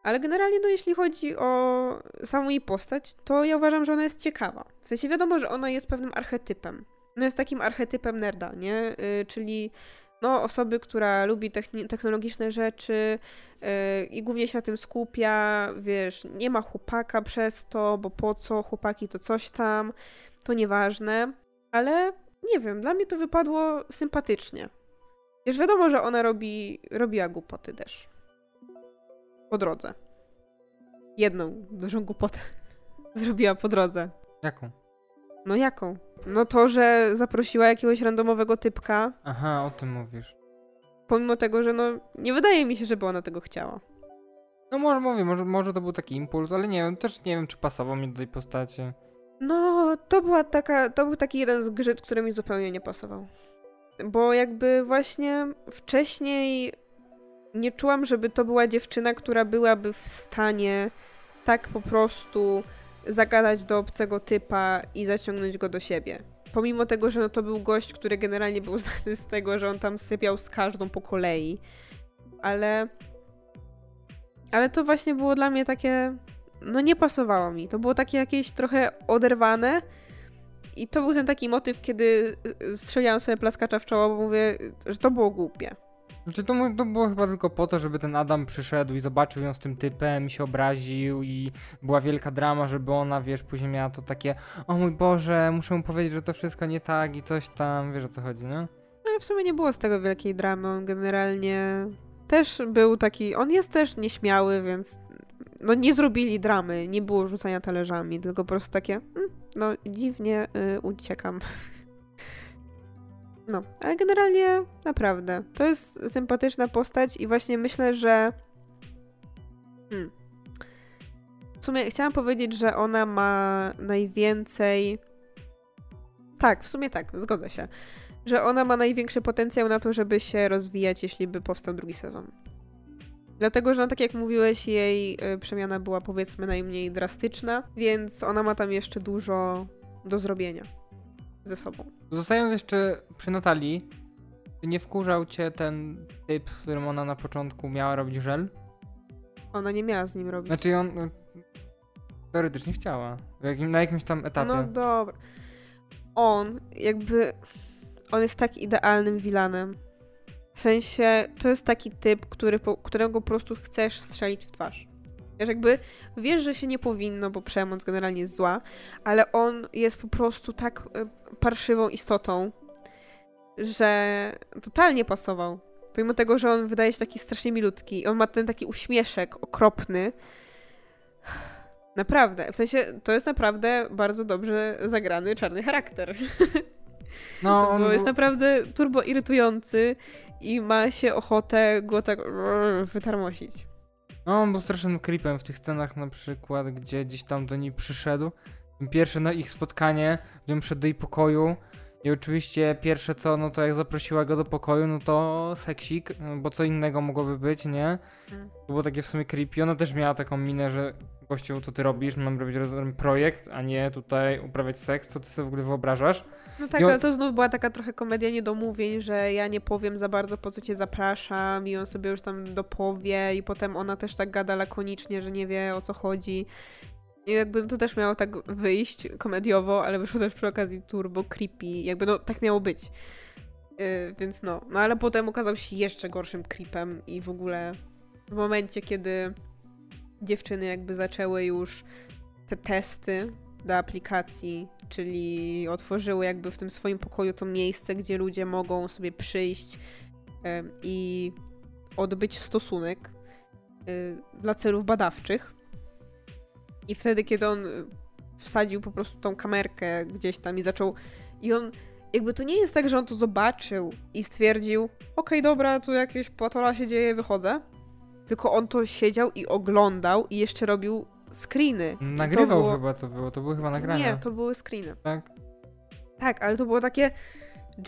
Ale generalnie, no jeśli chodzi o samą jej postać, to ja uważam, że ona jest ciekawa. W sensie wiadomo, że ona jest pewnym archetypem. No jest takim archetypem nerda, nie? Yy, czyli no, osoby, która lubi technologiczne rzeczy yy, i głównie się na tym skupia, wiesz, nie ma chłopaka przez to, bo po co, chłopaki to coś tam, to nieważne, ale nie wiem, dla mnie to wypadło sympatycznie. Już wiadomo, że ona robi, robiła głupoty też. Po drodze. Jedną dużą głupotę zrobiła po drodze. Jaką? No jaką? No to, że zaprosiła jakiegoś randomowego typka. Aha, o tym mówisz. Pomimo tego, że no nie wydaje mi się, żeby ona tego chciała. No może mówię, może, może to był taki impuls, ale nie wiem, też nie wiem, czy pasował mi do tej postaci. No, to była taka, to był taki jeden z grzyt, który mi zupełnie nie pasował. Bo jakby właśnie wcześniej nie czułam, żeby to była dziewczyna, która byłaby w stanie tak po prostu zagadać do obcego typa i zaciągnąć go do siebie. Pomimo tego, że no to był gość, który generalnie był znany z tego, że on tam sypiał z każdą po kolei. Ale. Ale to właśnie było dla mnie takie. No nie pasowało mi. To było takie jakieś trochę oderwane. I to był ten taki motyw, kiedy strzeliłam sobie plaskacza w czoło, bo mówię, że to było głupie. Znaczy to, to było chyba tylko po to, żeby ten Adam przyszedł i zobaczył ją z tym typem się obraził i była wielka drama, żeby ona, wiesz, później miała to takie o mój Boże, muszę mu powiedzieć, że to wszystko nie tak i coś tam, wiesz o co chodzi, nie? No ale w sumie nie było z tego wielkiej dramy, on generalnie też był taki, on jest też nieśmiały, więc no nie zrobili dramy, nie było rzucania talerzami, tylko po prostu takie, mm, no dziwnie y, uciekam. No, ale generalnie naprawdę to jest sympatyczna postać i właśnie myślę, że. Hmm. W sumie chciałam powiedzieć, że ona ma najwięcej. Tak, w sumie tak, zgodzę się. Że ona ma największy potencjał na to, żeby się rozwijać, jeśli by powstał drugi sezon. Dlatego, że no, tak jak mówiłeś, jej y, przemiana była powiedzmy najmniej drastyczna, więc ona ma tam jeszcze dużo do zrobienia ze sobą. Zostając jeszcze przy Natalii, nie wkurzał cię ten typ, z którym ona na początku miała robić żel? Ona nie miała z nim robić. Znaczy on no, teoretycznie chciała. Jakim, na jakimś tam etapie. No dobra. On jakby... On jest tak idealnym vilanem. W sensie, to jest taki typ, który, którego po prostu chcesz strzelić w twarz. Wiesz, jakby wiesz, że się nie powinno, bo przemoc generalnie jest zła, ale on jest po prostu tak e, parszywą istotą, że totalnie pasował. Pomimo tego, że on wydaje się taki strasznie milutki, on ma ten taki uśmieszek okropny. Naprawdę, w sensie to jest naprawdę bardzo dobrze zagrany czarny charakter. No, on... Bo jest naprawdę turbo irytujący i ma się ochotę go tak wytarmosić. No, on był strasznym creepem w tych scenach na przykład, gdzie gdzieś tam do niej przyszedł. Pierwsze na ich spotkanie, gdzie on przyszedł do jej pokoju i oczywiście pierwsze co, no to jak zaprosiła go do pokoju, no to seksik, bo co innego mogłoby być, nie? To było takie w sumie creepy. Ona też miała taką minę, że gościu, co ty robisz? Mam robić projekt, a nie tutaj uprawiać seks. Co ty sobie w ogóle wyobrażasz? No tak, ale to znów była taka trochę komedia niedomówień, że ja nie powiem za bardzo, po co cię zapraszam i on sobie już tam dopowie i potem ona też tak gada lakonicznie, że nie wie o co chodzi. I jakby to też miało tak wyjść komediowo, ale wyszło też przy okazji turbo creepy. Jakby no tak miało być. Yy, więc no. No ale potem okazał się jeszcze gorszym creepem i w ogóle w momencie, kiedy dziewczyny jakby zaczęły już te testy do aplikacji, czyli otworzyły jakby w tym swoim pokoju to miejsce, gdzie ludzie mogą sobie przyjść i odbyć stosunek yy, dla celów badawczych i wtedy, kiedy on y, wsadził po prostu tą kamerkę gdzieś tam i zaczął. I on. Jakby to nie jest tak, że on to zobaczył i stwierdził: Okej, okay, dobra, tu jakieś patola się dzieje, wychodzę. Tylko on to siedział i oglądał i jeszcze robił screeny. Nagrywał to było... chyba to było, to były chyba nagrania. Nie, to były screeny. Tak. Tak, ale to było takie.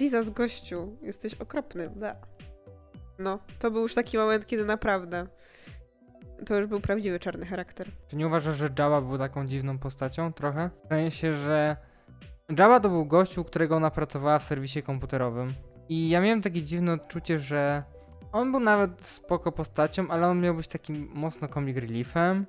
Jesus, gościu, jesteś okropny. Da. No, to był już taki moment, kiedy naprawdę to już był prawdziwy czarny charakter. Czy nie uważasz, że Jabba był taką dziwną postacią trochę? Wydaje się, że Jabba to był gościu, którego ona pracowała w serwisie komputerowym. I ja miałem takie dziwne odczucie, że on był nawet spoko postacią, ale on miał być takim mocno comic reliefem,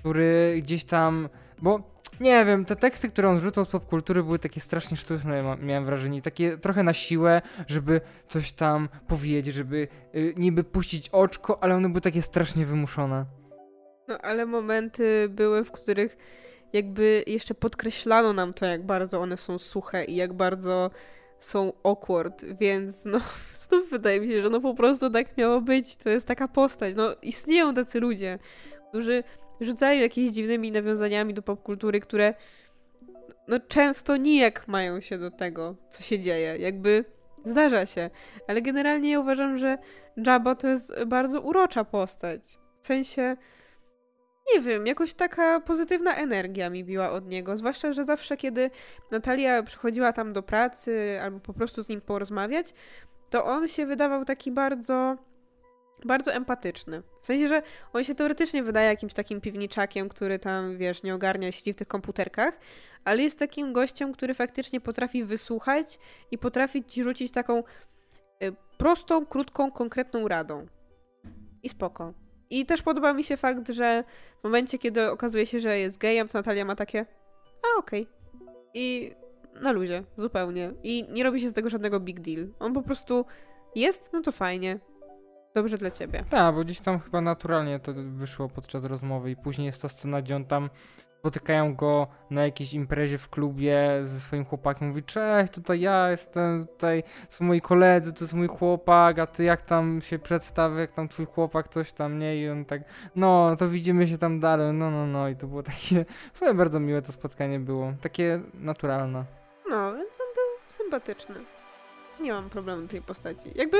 który gdzieś tam, bo nie wiem, te teksty, które on rzucał z popkultury były takie strasznie sztuczne, miałem wrażenie, takie trochę na siłę, żeby coś tam powiedzieć, żeby y, niby puścić oczko, ale one były takie strasznie wymuszone. No ale momenty były, w których jakby jeszcze podkreślano nam to, jak bardzo one są suche i jak bardzo są awkward, więc no znów wydaje mi się, że no po prostu tak miało być. To jest taka postać. No istnieją tacy ludzie, którzy rzucają jakimiś dziwnymi nawiązaniami do popkultury, które no często nijak mają się do tego, co się dzieje. Jakby zdarza się. Ale generalnie ja uważam, że Jabba to jest bardzo urocza postać. W sensie, nie wiem, jakoś taka pozytywna energia mi biła od niego. Zwłaszcza, że zawsze, kiedy Natalia przychodziła tam do pracy albo po prostu z nim porozmawiać, to on się wydawał taki bardzo bardzo empatyczny. W sensie, że on się teoretycznie wydaje jakimś takim piwniczakiem, który tam, wiesz, nie ogarnia, siedzi w tych komputerkach, ale jest takim gościem, który faktycznie potrafi wysłuchać i potrafi ci rzucić taką y, prostą, krótką, konkretną radą. I spoko. I też podoba mi się fakt, że w momencie, kiedy okazuje się, że jest gejem, to Natalia ma takie a okej. Okay. I na luzie, zupełnie. I nie robi się z tego żadnego big deal. On po prostu jest, no to fajnie. Dobrze dla ciebie. Tak, bo gdzieś tam chyba naturalnie to wyszło podczas rozmowy i później jest ta scena, gdzie on tam spotykają go na jakiejś imprezie w klubie ze swoim chłopakiem. Mówi, cześć, tutaj ja jestem, tutaj są moi koledzy, to jest mój chłopak, a ty jak tam się przedstawię, jak tam twój chłopak, coś tam, nie? I on tak, no, to widzimy się tam dalej, no, no, no. I to było takie, w sumie bardzo miłe to spotkanie było, takie naturalne. No, więc on był sympatyczny. Nie mam problemu tej postaci. Jakby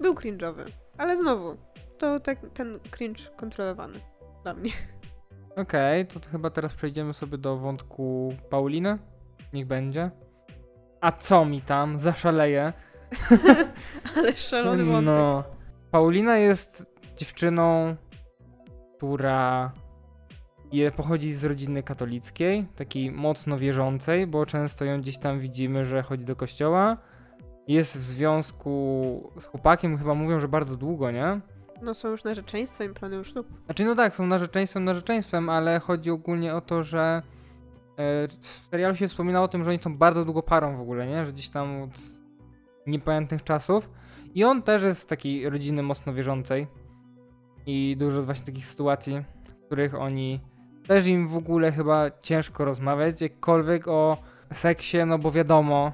był cringe'owy, ale znowu, to tak, ten cringe kontrolowany dla mnie. Okej, okay, to chyba teraz przejdziemy sobie do wątku Pauliny. Niech będzie. A co mi tam? Zaszaleję. Ale szalony wątek. No. Paulina jest dziewczyną, która pochodzi z rodziny katolickiej, takiej mocno wierzącej, bo często ją gdzieś tam widzimy, że chodzi do kościoła. Jest w związku z chłopakiem, chyba mówią, że bardzo długo, nie? No są już narzeczeństwem i planują ślub. Znaczy no tak, są narzeczeństwem, narzeczeństwem, ale chodzi ogólnie o to, że e, w serialu się wspominało o tym, że oni są bardzo długo parą w ogóle, nie? Że gdzieś tam od niepamiętnych czasów. I on też jest z takiej rodziny mocno wierzącej. I dużo właśnie takich sytuacji, w których oni też im w ogóle chyba ciężko rozmawiać, jakkolwiek o seksie, no bo wiadomo,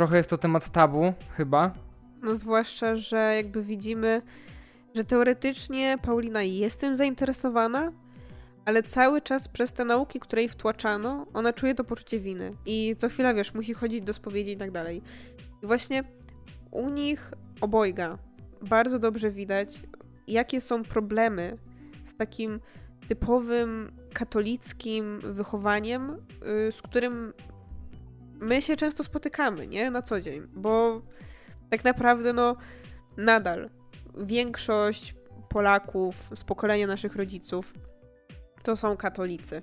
trochę jest to temat tabu chyba, no zwłaszcza, że jakby widzimy, że teoretycznie Paulina jest tym zainteresowana, ale cały czas przez te nauki, które jej wtłaczano, ona czuje to poczucie winy. I co chwila, wiesz, musi chodzić do spowiedzi i tak dalej. I właśnie u nich obojga bardzo dobrze widać, jakie są problemy z takim typowym katolickim wychowaniem, y, z którym my się często spotykamy, nie? Na co dzień. Bo tak naprawdę no nadal większość Polaków z pokolenia naszych rodziców to są katolicy.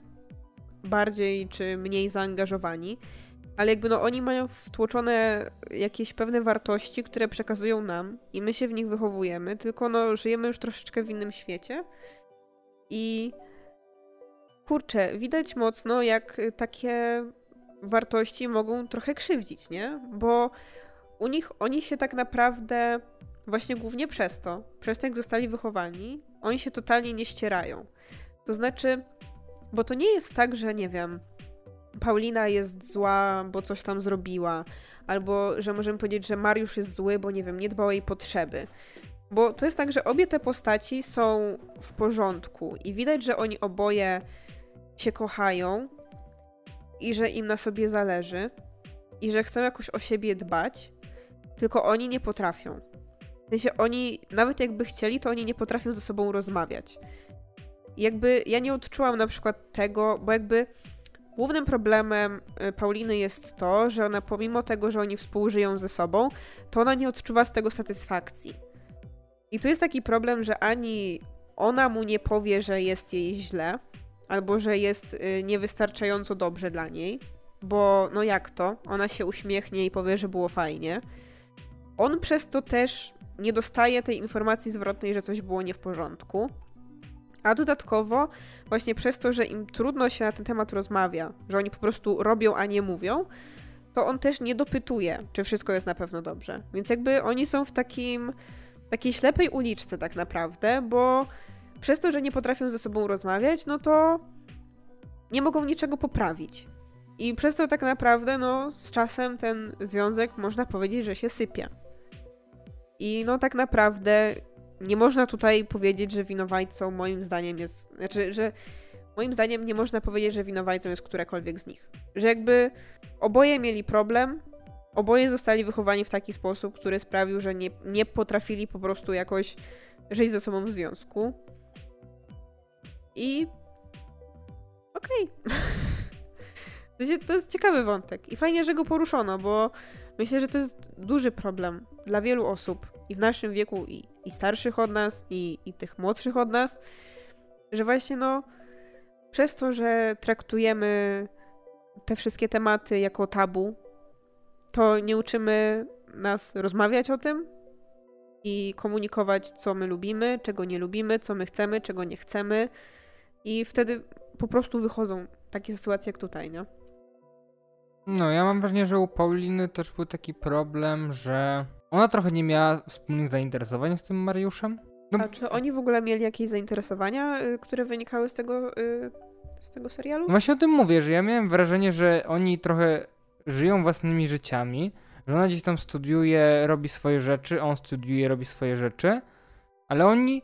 Bardziej czy mniej zaangażowani, ale jakby no oni mają wtłoczone jakieś pewne wartości, które przekazują nam i my się w nich wychowujemy, tylko no żyjemy już troszeczkę w innym świecie. I kurczę, widać mocno jak takie wartości mogą trochę krzywdzić, nie? Bo u nich oni się tak naprawdę właśnie głównie przez to, przez to jak zostali wychowani, oni się totalnie nie ścierają. To znaczy, bo to nie jest tak, że nie wiem, Paulina jest zła, bo coś tam zrobiła, albo że możemy powiedzieć, że Mariusz jest zły, bo nie wiem, nie dbał o jej potrzeby. Bo to jest tak, że obie te postaci są w porządku i widać, że oni oboje się kochają i że im na sobie zależy i że chcą jakoś o siebie dbać, tylko oni nie potrafią. W sensie oni, nawet jakby chcieli, to oni nie potrafią ze sobą rozmawiać. jakby ja nie odczułam na przykład tego, bo jakby głównym problemem y, Pauliny jest to, że ona pomimo tego, że oni współżyją ze sobą, to ona nie odczuwa z tego satysfakcji. I tu jest taki problem, że ani ona mu nie powie, że jest jej źle, albo że jest y, niewystarczająco dobrze dla niej, bo no jak to? Ona się uśmiechnie i powie, że było fajnie on przez to też nie dostaje tej informacji zwrotnej, że coś było nie w porządku. A dodatkowo, właśnie przez to, że im trudno się na ten temat rozmawia, że oni po prostu robią, a nie mówią, to on też nie dopytuje, czy wszystko jest na pewno dobrze. Więc jakby oni są w takim takiej ślepej uliczce tak naprawdę, bo przez to, że nie potrafią ze sobą rozmawiać, no to nie mogą niczego poprawić. I przez to tak naprawdę, no, z czasem ten związek można powiedzieć, że się sypia. I no tak naprawdę nie można tutaj powiedzieć, że winowajcą moim zdaniem jest, znaczy, że moim zdaniem nie można powiedzieć, że winowajcą jest którekolwiek z nich. Że jakby oboje mieli problem, oboje zostali wychowani w taki sposób, który sprawił, że nie, nie potrafili po prostu jakoś żyć ze sobą w związku. I okej. Okay. to jest ciekawy wątek i fajnie, że go poruszono, bo myślę, że to jest duży problem dla wielu osób i w naszym wieku, i, i starszych od nas, i, i tych młodszych od nas, że właśnie no przez to, że traktujemy te wszystkie tematy jako tabu, to nie uczymy nas rozmawiać o tym i komunikować, co my lubimy, czego nie lubimy, co my chcemy, czego nie chcemy. I wtedy po prostu wychodzą takie sytuacje jak tutaj, nie? No, ja mam wrażenie, że u Pauliny też był taki problem, że ona trochę nie miała wspólnych zainteresowań z tym Mariuszem. No, A czy oni w ogóle mieli jakieś zainteresowania, y, które wynikały z tego, y, z tego serialu? No właśnie o tym mówię, że ja miałem wrażenie, że oni trochę żyją własnymi życiami, że ona gdzieś tam studiuje, robi swoje rzeczy, on studiuje, robi swoje rzeczy, ale oni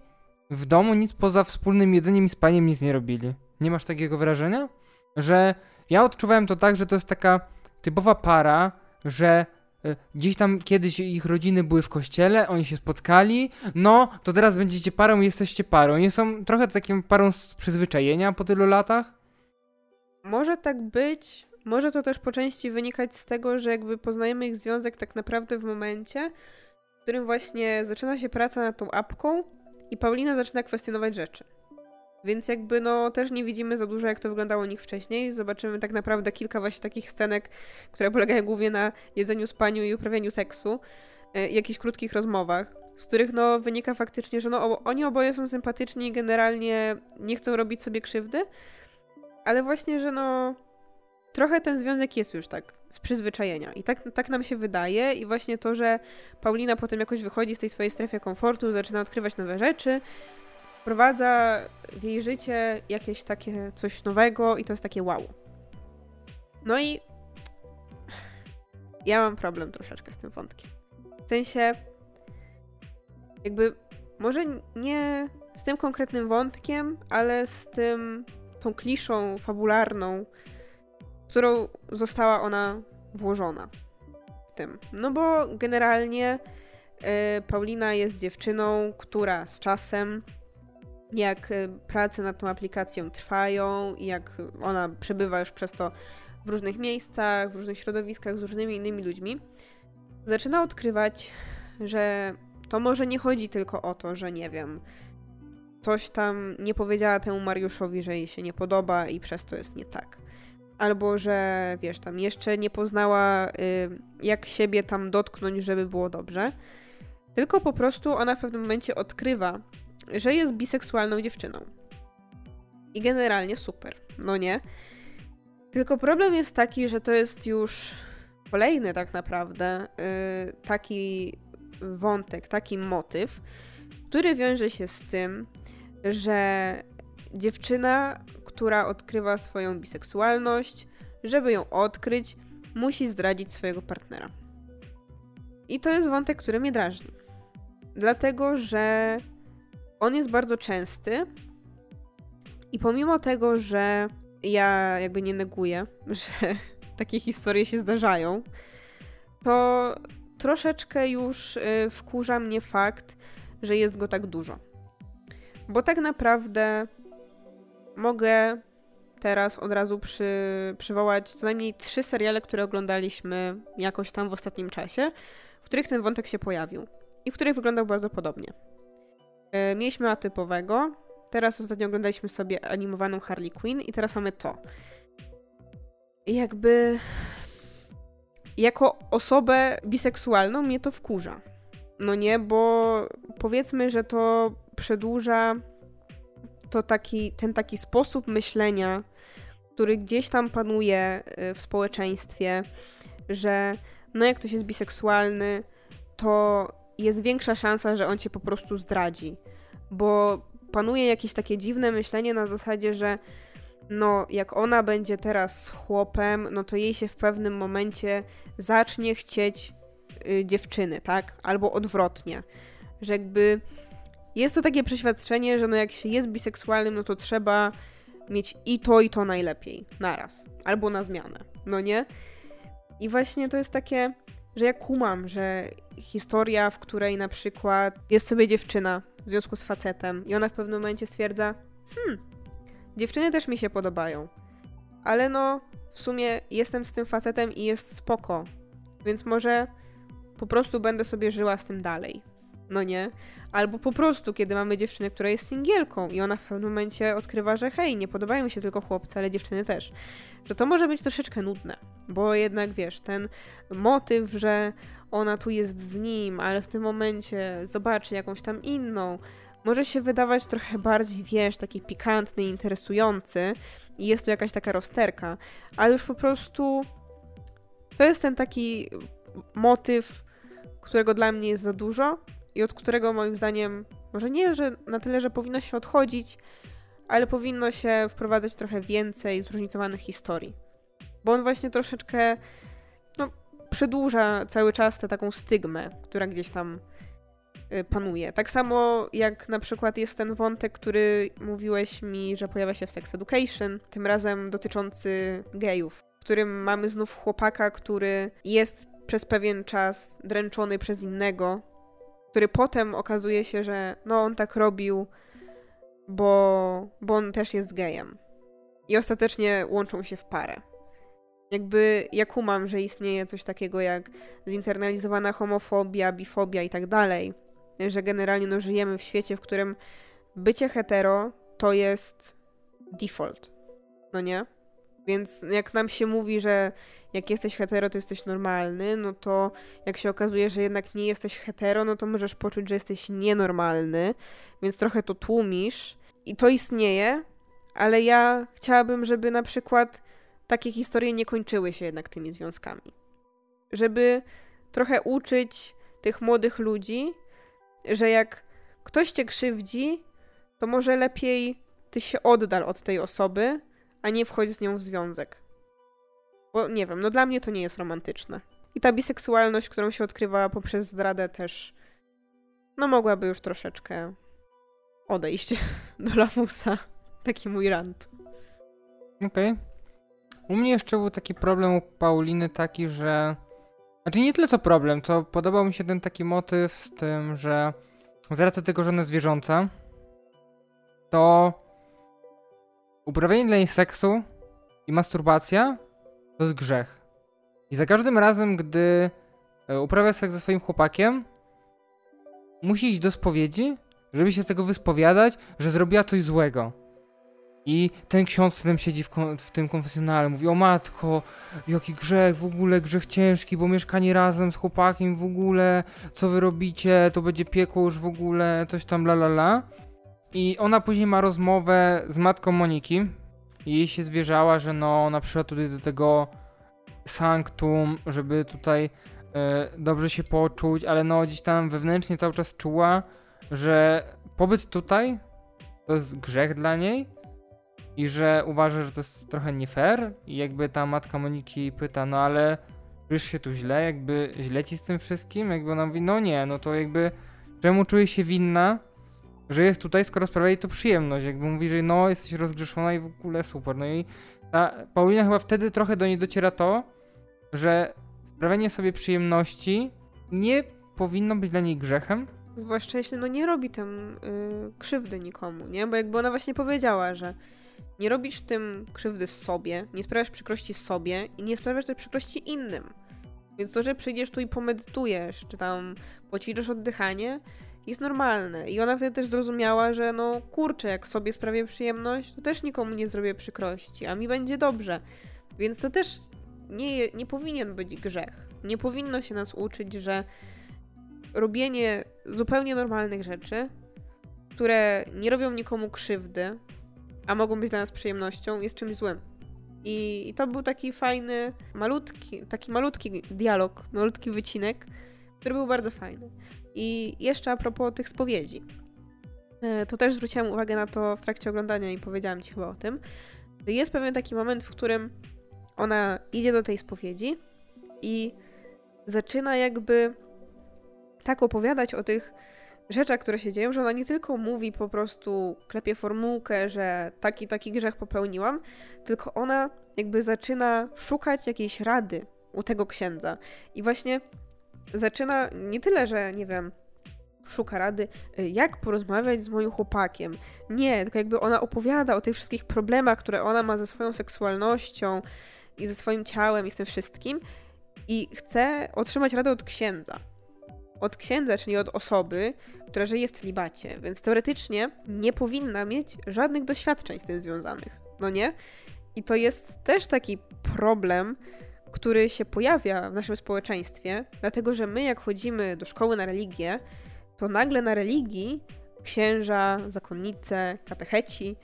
w domu nic poza wspólnym jedzeniem i spaniem nic nie robili. Nie masz takiego wrażenia? Że ja odczuwałem to tak, że to jest taka typowa para, że e, gdzieś tam kiedyś ich rodziny były w kościele, oni się spotkali, no to teraz będziecie parą i jesteście parą. Nie są trochę taką parą z przyzwyczajenia po tylu latach? Może tak być. Może to też po części wynikać z tego, że jakby poznajemy ich związek tak naprawdę w momencie, w którym właśnie zaczyna się praca nad tą apką i Paulina zaczyna kwestionować rzeczy. Więc jakby no też nie widzimy za dużo, jak to wyglądało u nich wcześniej. Zobaczymy tak naprawdę kilka właśnie takich scenek, które polegają głównie na jedzeniu, spaniu i uprawianiu seksu, yy, jakichś krótkich rozmowach, z których no wynika faktycznie, że no oni oboje są sympatyczni i generalnie nie chcą robić sobie krzywdy, ale właśnie, że no trochę ten związek jest już tak z przyzwyczajenia. I tak, tak nam się wydaje. I właśnie to, że Paulina potem jakoś wychodzi z tej swojej strefy komfortu, zaczyna odkrywać nowe rzeczy, wprowadza w jej życie jakieś takie coś nowego i to jest takie wow. No i ja mam problem troszeczkę z tym wątkiem. W sensie, jakby, może nie z tym konkretnym wątkiem, ale z tym, tą kliszą fabularną, którą została ona włożona w tym. No bo generalnie y, Paulina jest dziewczyną, która z czasem, jak y, prace nad tą aplikacją trwają i jak ona przebywa już przez to w różnych miejscach, w różnych środowiskach z różnymi innymi ludźmi, zaczyna odkrywać, że to może nie chodzi tylko o to, że nie wiem, coś tam nie powiedziała temu Mariuszowi, że jej się nie podoba i przez to jest nie tak albo że wiesz, tam jeszcze nie poznała, y, jak siebie tam dotknąć, żeby było dobrze. Tylko po prostu ona w pewnym momencie odkrywa, że jest biseksualną dziewczyną. I generalnie super, no nie? Tylko problem jest taki, że to jest już kolejny tak naprawdę y, taki wątek, taki motyw, który wiąże się z tym, że dziewczyna która odkrywa swoją biseksualność, żeby ją odkryć, musi zdradzić swojego partnera. I to jest wątek, który mnie drażni. Dlatego, że on jest bardzo częsty i pomimo tego, że ja jakby nie neguję, że takie historie się zdarzają, to troszeczkę już y, wkurza mnie fakt, że jest go tak dużo. Bo tak naprawdę mogę teraz od razu przy, przywołać co najmniej trzy seriale, które oglądaliśmy jakoś tam w ostatnim czasie, w których ten wątek się pojawił i w których wyglądał bardzo podobnie. E, mieliśmy atypowego, teraz ostatnio oglądaliśmy sobie animowaną Harley Quinn i teraz mamy to. Jakby jako osobę biseksualną mnie to wkurza. No nie, bo powiedzmy, że to przedłuża to taki, ten taki sposób myślenia, który gdzieś tam panuje y, w społeczeństwie, że no jak ktoś jest biseksualny, to jest większa szansa, że on cię po prostu zdradzi. Bo panuje jakieś takie dziwne myślenie na zasadzie, że no jak ona będzie teraz chłopem, no to jej się w pewnym momencie zacznie chcieć y, dziewczyny, tak? Albo odwrotnie. Że jakby jest to takie przeświadczenie, że no jak się jest biseksualnym, no to trzeba mieć i to, i to najlepiej. Naraz, albo na zmianę, no nie? I właśnie to jest takie, że ja kumam, że historia, w której na przykład jest sobie dziewczyna w związku z facetem i ona w pewnym momencie stwierdza, hmm, dziewczyny też mi się podobają, ale no, w sumie jestem z tym facetem i jest spoko, więc może po prostu będę sobie żyła z tym dalej. No nie? Albo po prostu, kiedy mamy dziewczynę, która jest singielką i ona w pewnym momencie odkrywa, że hej, nie podobają mi się tylko chłopcy, ale dziewczyny też. Że to może być troszeczkę nudne, bo jednak wiesz, ten motyw, że ona tu jest z nim, ale w tym momencie zobaczy jakąś tam inną, może się wydawać trochę bardziej, wiesz, taki pikantny, interesujący i jest tu jakaś taka rozterka, ale już po prostu to jest ten taki motyw, którego dla mnie jest za dużo i od którego moim zdaniem, może nie, że na tyle, że powinno się odchodzić, ale powinno się wprowadzać trochę więcej zróżnicowanych historii. Bo on właśnie troszeczkę no, przedłuża cały czas tę taką stygmę, która gdzieś tam y, panuje. Tak samo jak na przykład jest ten wątek, który mówiłeś mi, że pojawia się w Sex Education, tym razem dotyczący gejów, w którym mamy znów chłopaka, który jest przez pewien czas dręczony przez innego, który potem okazuje się, że no on tak robił, bo, bo on też jest gejem. I ostatecznie łączą się w parę. Jakby ja kumam, że istnieje coś takiego jak zinternalizowana homofobia, bifobia i tak dalej. Że generalnie no, żyjemy w świecie, w którym bycie hetero to jest default. No nie? Więc jak nam się mówi, że jak jesteś hetero, to jesteś normalny, no to jak się okazuje, że jednak nie jesteś hetero, no to możesz poczuć, że jesteś nienormalny, więc trochę to tłumisz. I to istnieje, ale ja chciałabym, żeby na przykład takie historie nie kończyły się jednak tymi związkami. Żeby trochę uczyć tych młodych ludzi, że jak ktoś cię krzywdzi, to może lepiej ty się oddal od tej osoby, a nie wchodź z nią w związek. Bo nie wiem, no dla mnie to nie jest romantyczne. I ta biseksualność, którą się odkrywa poprzez zdradę też, no mogłaby już troszeczkę odejść do lamusa. Taki mój rant. Okej. Okay. U mnie jeszcze był taki problem u Pauliny taki, że... Znaczy nie tyle co problem, to podobał mi się ten taki motyw z tym, że z racji tego, że ona to uprawianie dla niej seksu i masturbacja to jest grzech. I za każdym razem, gdy e, uprawia seks ze swoim chłopakiem, musi iść do spowiedzi, żeby się z tego wyspowiadać, że zrobiła coś złego. I ten ksiądz, który siedzi w, w, tym konfesjonale, mówi: O matko, jaki grzech, w ogóle grzech ciężki, bo mieszkanie razem z chłopakiem, w ogóle, co wy robicie, to będzie piekło już w ogóle, coś tam, la la la. I ona później ma rozmowę z matką Moniki, i jej się zwierzała, że no ona przyszła tutaj do tego sanktum, żeby tutaj e, dobrze się poczuć, ale no gdzieś tam wewnętrznie cały czas czuła, że pobyt tutaj to jest grzech dla niej i że uważa, że to jest trochę nie fair. I jakby ta matka Moniki pyta, no ale czujesz się tu źle, jakby źle ci z tym wszystkim? Jakby ona mówi, no nie, no to jakby czemu czuje się winna, że jest tutaj, skoro sprawia jej to przyjemność. Jakby mówi, że no, jesteś rozgrzeszona i w ogóle super. No i ta Paulina chyba wtedy trochę do niej dociera to, że sprawianie sobie przyjemności nie powinno być dla niej grzechem. Zwłaszcza jeśli no nie robi tym yy, krzywdy nikomu, nie? Bo jakby ona właśnie powiedziała, że nie robisz tym krzywdy sobie, nie sprawiasz przykrości sobie i nie sprawiasz też przykrości innym. Więc to, że przyjdziesz tu i pomedytujesz, czy tam poćwiczysz oddychanie, jest normalne. I ona wtedy też zrozumiała, że no kurczę, jak sobie sprawię przyjemność, to też nikomu nie zrobię przykrości, a mi będzie dobrze. Więc to też nie, nie powinien być grzech. Nie powinno się nas uczyć, że robienie zupełnie normalnych rzeczy, które nie robią nikomu krzywdy, a mogą być dla nas przyjemnością, jest czymś złym. I, I, to był taki fajny, malutki, taki malutki dialog, malutki wycinek, który był bardzo fajny. I jeszcze a propos tych spowiedzi. E, to też zwróciłam uwagę na to w trakcie oglądania i powiedziałam ci chyba o tym. Jest pewien taki moment, w którym ona idzie do tej spowiedzi i zaczyna jakby tak opowiadać o tych rzeczach, które się dzieją, że ona nie tylko mówi po prostu, klepie formułkę, że taki, taki grzech popełniłam, tylko ona jakby zaczyna szukać jakiejś rady u tego księdza. I właśnie zaczyna nie tyle, że nie wiem, szuka rady, y, jak porozmawiać z moim chłopakiem. Nie, tylko jakby ona opowiada o tych wszystkich problemach, które ona ma ze swoją seksualnością i ze swoim ciałem i z tym wszystkim i chce otrzymać radę od księdza. Od księdza, czyli od osoby, która żyje w celibacie, więc teoretycznie nie powinna mieć żadnych doświadczeń z tym związanych. No nie? I to jest też taki problem, który się pojawia w naszym społeczeństwie, dlatego że my, jak chodzimy do szkoły na religię, to nagle na religii księża, zakonnice, katecheci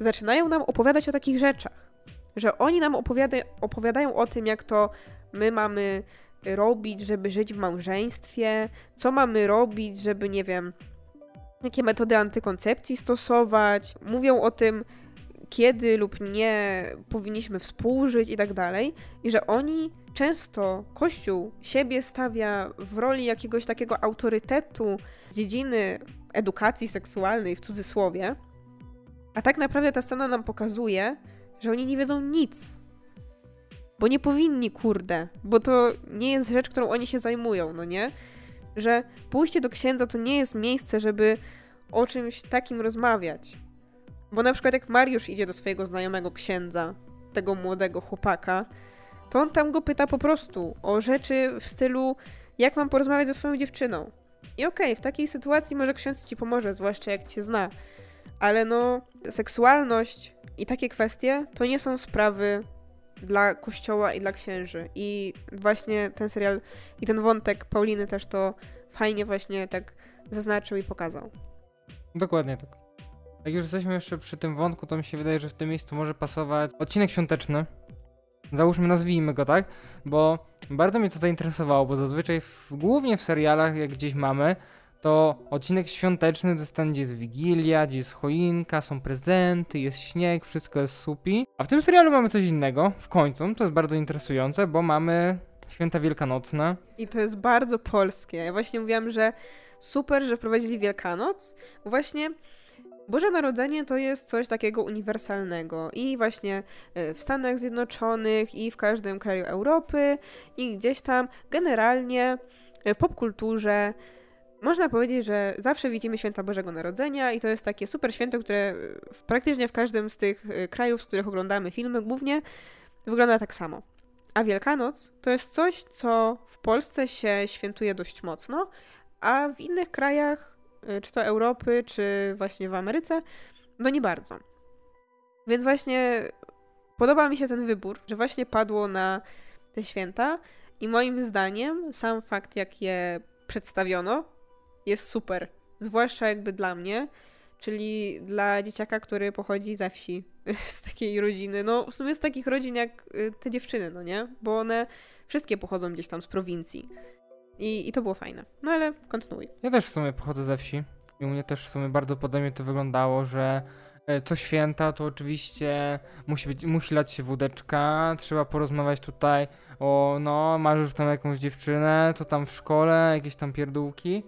zaczynają nam opowiadać o takich rzeczach. Że oni nam opowiada opowiadają o tym, jak to my mamy robić, żeby żyć w małżeństwie, co mamy robić, żeby, nie wiem, jakie metody antykoncepcji stosować. Mówią o tym, kiedy lub nie powinniśmy współżyć i tak dalej. I że oni często Kościół siebie stawia w roli jakiegoś takiego autorytetu z dziedziny edukacji seksualnej w cudzysłowie. A tak naprawdę ta scena nam pokazuje, że oni nie wiedzą nic. Bo nie powinni, kurde, bo to nie jest rzecz, którą oni się zajmują, no nie? Że pójście do księdza to nie jest miejsce, żeby o czymś takim rozmawiać. Bo na przykład jak Mariusz idzie do swojego znajomego księdza, tego młodego chłopaka, to on tam go pyta po prostu o rzeczy w stylu, jak mam porozmawiać ze swoją dziewczyną. I okej, okay, w takiej sytuacji może ksiądz ci pomoże, zwłaszcza jak cię zna. Ale no, seksualność i takie kwestie to nie są sprawy dla kościoła i dla księży. I właśnie ten serial i ten wątek Pauliny też to fajnie właśnie tak zaznaczył i pokazał. Dokładnie tak. Jak już jesteśmy jeszcze przy tym wątku, to mi się wydaje, że w tym miejscu może pasować odcinek świąteczny. Załóżmy, nazwijmy go tak, bo bardzo mnie to zainteresowało, bo zazwyczaj w, głównie w serialach, jak gdzieś mamy, to odcinek świąteczny to jest ten, gdzie jest Wigilia, gdzie jest choinka, są prezenty, jest śnieg, wszystko jest supi. A w tym serialu mamy coś innego, w końcu, to jest bardzo interesujące, bo mamy święta wielkanocne. I to jest bardzo polskie. Ja właśnie mówiłam, że super, że wprowadzili Wielkanoc, bo właśnie Boże Narodzenie to jest coś takiego uniwersalnego i właśnie e, w Stanach Zjednoczonych i w każdym kraju Europy i gdzieś tam generalnie e, w popkulturze można powiedzieć, że zawsze widzimy święta Bożego Narodzenia i to jest takie super święto, które praktycznie w każdym z tych e, krajów, z których oglądamy filmy głównie, wygląda tak samo. A Wielkanoc to jest coś, co w Polsce się świętuje dość mocno, a w innych krajach czy to Europy, czy właśnie w Ameryce, no nie bardzo. Więc właśnie podoba mi się ten wybór, że właśnie padło na te święta i moim zdaniem sam fakt, jak je przedstawiono, jest super. Zwłaszcza jakby dla mnie, czyli dla dzieciaka, który pochodzi ze wsi, z takiej rodziny. No w sumie z takich rodzin jak y, te dziewczyny, no nie? Bo one wszystkie pochodzą gdzieś tam z prowincji. I, I to było fajne. No ale kontynuuj. Ja też w sumie pochodzę ze wsi. I u mnie też w sumie bardzo podobnie to wyglądało, że e, co święta to oczywiście musi, być, musi lać się wódeczka, trzeba porozmawiać tutaj o no, masz już tam jakąś dziewczynę, co tam w szkole, jakieś tam pierdółki.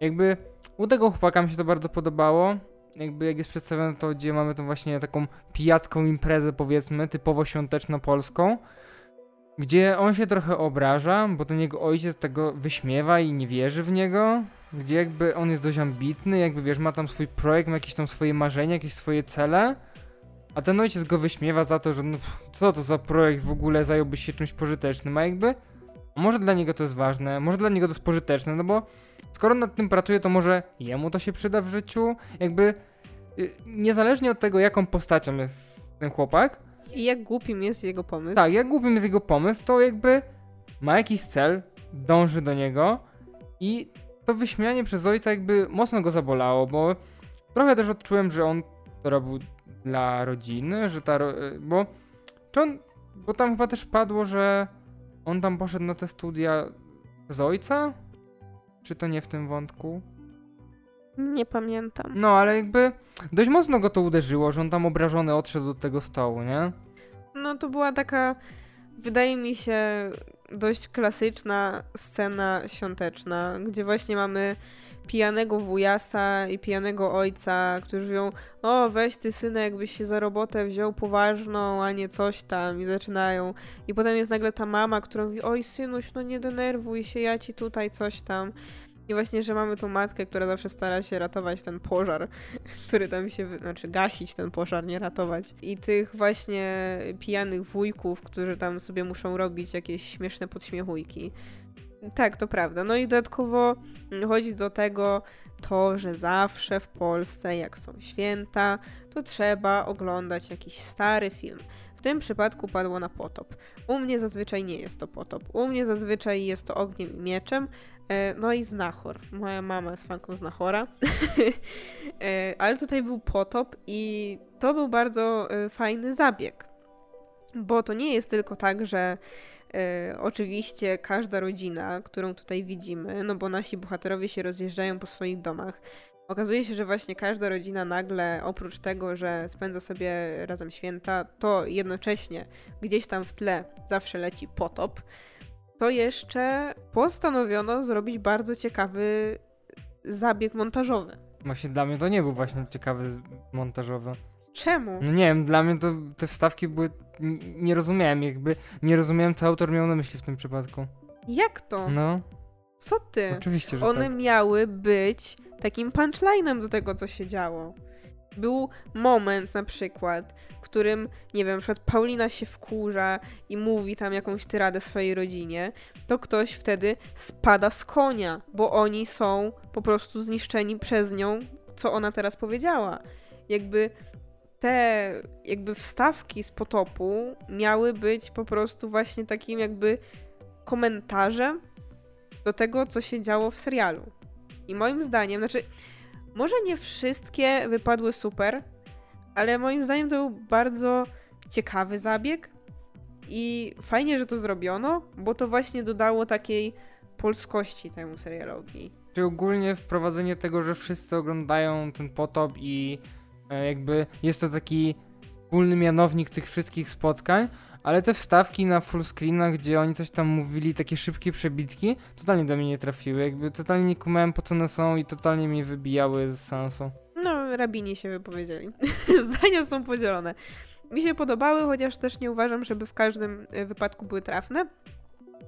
Jakby u tego chłopaka mi się to bardzo podobało. Jakby jak jest przedstawione to, gdzie mamy tą właśnie taką pijacką imprezę powiedzmy, typowo świąteczno-polską gdzie on się trochę obraża, bo ten jego ojciec tego wyśmiewa i nie wierzy w niego, gdzie jakby on jest dość ambitny, jakby wiesz, ma tam swój projekt, ma jakieś tam swoje marzenia, jakieś swoje cele, a ten ojciec go wyśmiewa za to, że no, co to za projekt w ogóle, zająłbyś się czymś pożytecznym, a jakby może dla niego to jest ważne, może dla niego to jest pożyteczne, no bo skoro nad tym pracuje, to może jemu to się przyda w życiu, jakby y, niezależnie od tego, jaką postacią jest ten chłopak, i jak głupim jest jego pomysł. Tak, jak głupim jest jego pomysł, to jakby ma jakiś cel, dąży do niego i to wyśmianie przez ojca jakby mocno go zabolało, bo trochę też odczułem, że on to robił dla rodziny, że ta, bo czy on, bo tam chyba też padło, że on tam poszedł na te studia z ojca? Czy to nie w tym wątku? Nie pamiętam. No, ale jakby dość mocno go to uderzyło, że on tam obrażony odszedł do tego stołu, nie? No to była taka, wydaje mi się, dość klasyczna scena świąteczna, gdzie właśnie mamy pijanego wujasa i pijanego ojca, którzy mówią, o weź ty synek, byś się za robotę wziął poważną, a nie coś tam i zaczynają. I potem jest nagle ta mama, która mówi, oj synuś, no nie denerwuj się, ja ci tutaj coś tam. I właśnie, że mamy tą matkę, która zawsze stara się ratować ten pożar, który tam się, znaczy gasić ten pożar, nie ratować. I tych właśnie pijanych wujków, którzy tam sobie muszą robić jakieś śmieszne podśmiechujki. Tak, to prawda. No i dodatkowo chodzi do tego to, że zawsze w Polsce, jak są święta, to trzeba oglądać jakiś stary film. Tym przypadku padło na potop. U mnie zazwyczaj nie jest to potop. U mnie zazwyczaj jest to ogniem i mieczem. E, no i Znachor. Moja mama jest fanką Znachora. E, ale tutaj był potop i to był bardzo e, fajny zabieg. Bo to nie jest tylko tak, że oczywiście każda rodzina, którą tutaj widzimy, no bo nasi bohaterowie się rozjeżdżają po swoich domach. Okazuje się, że właśnie każda rodzina nagle, oprócz tego, że spędza sobie razem święta, to jednocześnie gdzieś tam w tle zawsze leci potop, to jeszcze postanowiono zrobić bardzo ciekawy zabieg montażowy. Właśnie dla mnie to nie był właśnie ciekawy montażowy. Czemu? No nie wiem, dla mnie to te wstawki były. Nie, rozumiałem, jakby. Nie rozumiałem, co autor miał na myśli w tym przypadku. Jak to? No. Co ty? Oczywiście, że One tak. miały być takim punchlinem do tego, co się działo. Był moment na przykład, w którym, nie wiem, na przykład Paulina się wkurza i mówi tam jakąś tyradę swojej rodzinie, to ktoś wtedy spada z konia, bo oni są po prostu zniszczeni przez nią, co ona teraz powiedziała. Jakby te jakby wstawki z potopu miały być po prostu właśnie takim jakby komentarzem do tego, co się działo w serialu. I moim zdaniem, znaczy, może nie wszystkie wypadły super, ale moim zdaniem to był bardzo ciekawy zabieg i fajnie, że to zrobiono, bo to właśnie dodało takiej polskości temu serialowi. Czy ogólnie wprowadzenie tego, że wszyscy oglądają ten potop i E, jakby jest to taki wspólny mianownik tych wszystkich spotkań, ale te wstawki na full screenach, gdzie oni coś tam mówili, takie szybkie przebitki, totalnie do mnie nie trafiły. Jakby totalnie nie kumałem po co one są i totalnie mnie wybijały z sensu. No, rabini się wypowiedzieli. Zdania są podzielone. Mi się podobały, chociaż też nie uważam, żeby w każdym e, wypadku były trafne.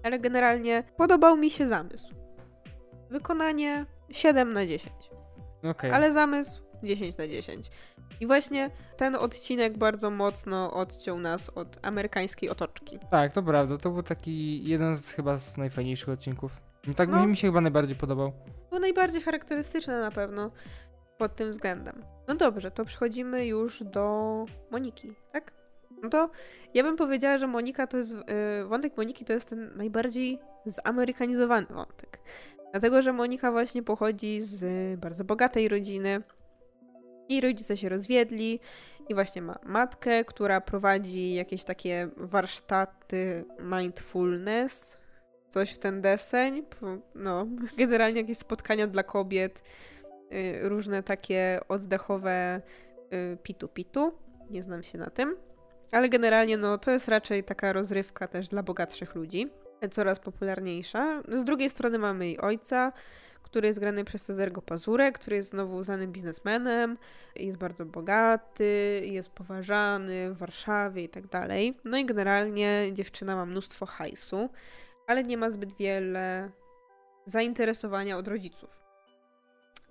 Ale generalnie podobał mi się zamysł. Wykonanie 7 na 10. Okay. Ale zamysł 10 na 10. I właśnie ten odcinek bardzo mocno odciął nas od amerykańskiej otoczki. Tak, to prawda. To był taki jeden z chyba z najfajniejszych odcinków. Tak no, mi się chyba najbardziej podobał. Był najbardziej charakterystyczny na pewno pod tym względem. No dobrze, to przechodzimy już do Moniki, tak? No to ja bym powiedziała, że Monika to jest. Yy, wątek Moniki to jest ten najbardziej zamerykanizowany wątek. Dlatego, że Monika właśnie pochodzi z bardzo bogatej rodziny, i rodzice się rozwiedli i właśnie ma matkę, która prowadzi jakieś takie warsztaty mindfulness, coś w ten deseń, no, generalnie jakieś spotkania dla kobiet, y, różne takie oddechowe y, pitu-pitu, nie znam się na tym, ale generalnie no, to jest raczej taka rozrywka też dla bogatszych ludzi, coraz popularniejsza. Z drugiej strony mamy jej ojca, który jest grany przez Cezarego Pazurę, który jest znowu znanym biznesmenem, jest bardzo bogaty, jest poważany w Warszawie i tak dalej. No i generalnie dziewczyna ma mnóstwo hajsu, ale nie ma zbyt wiele zainteresowania od rodziców.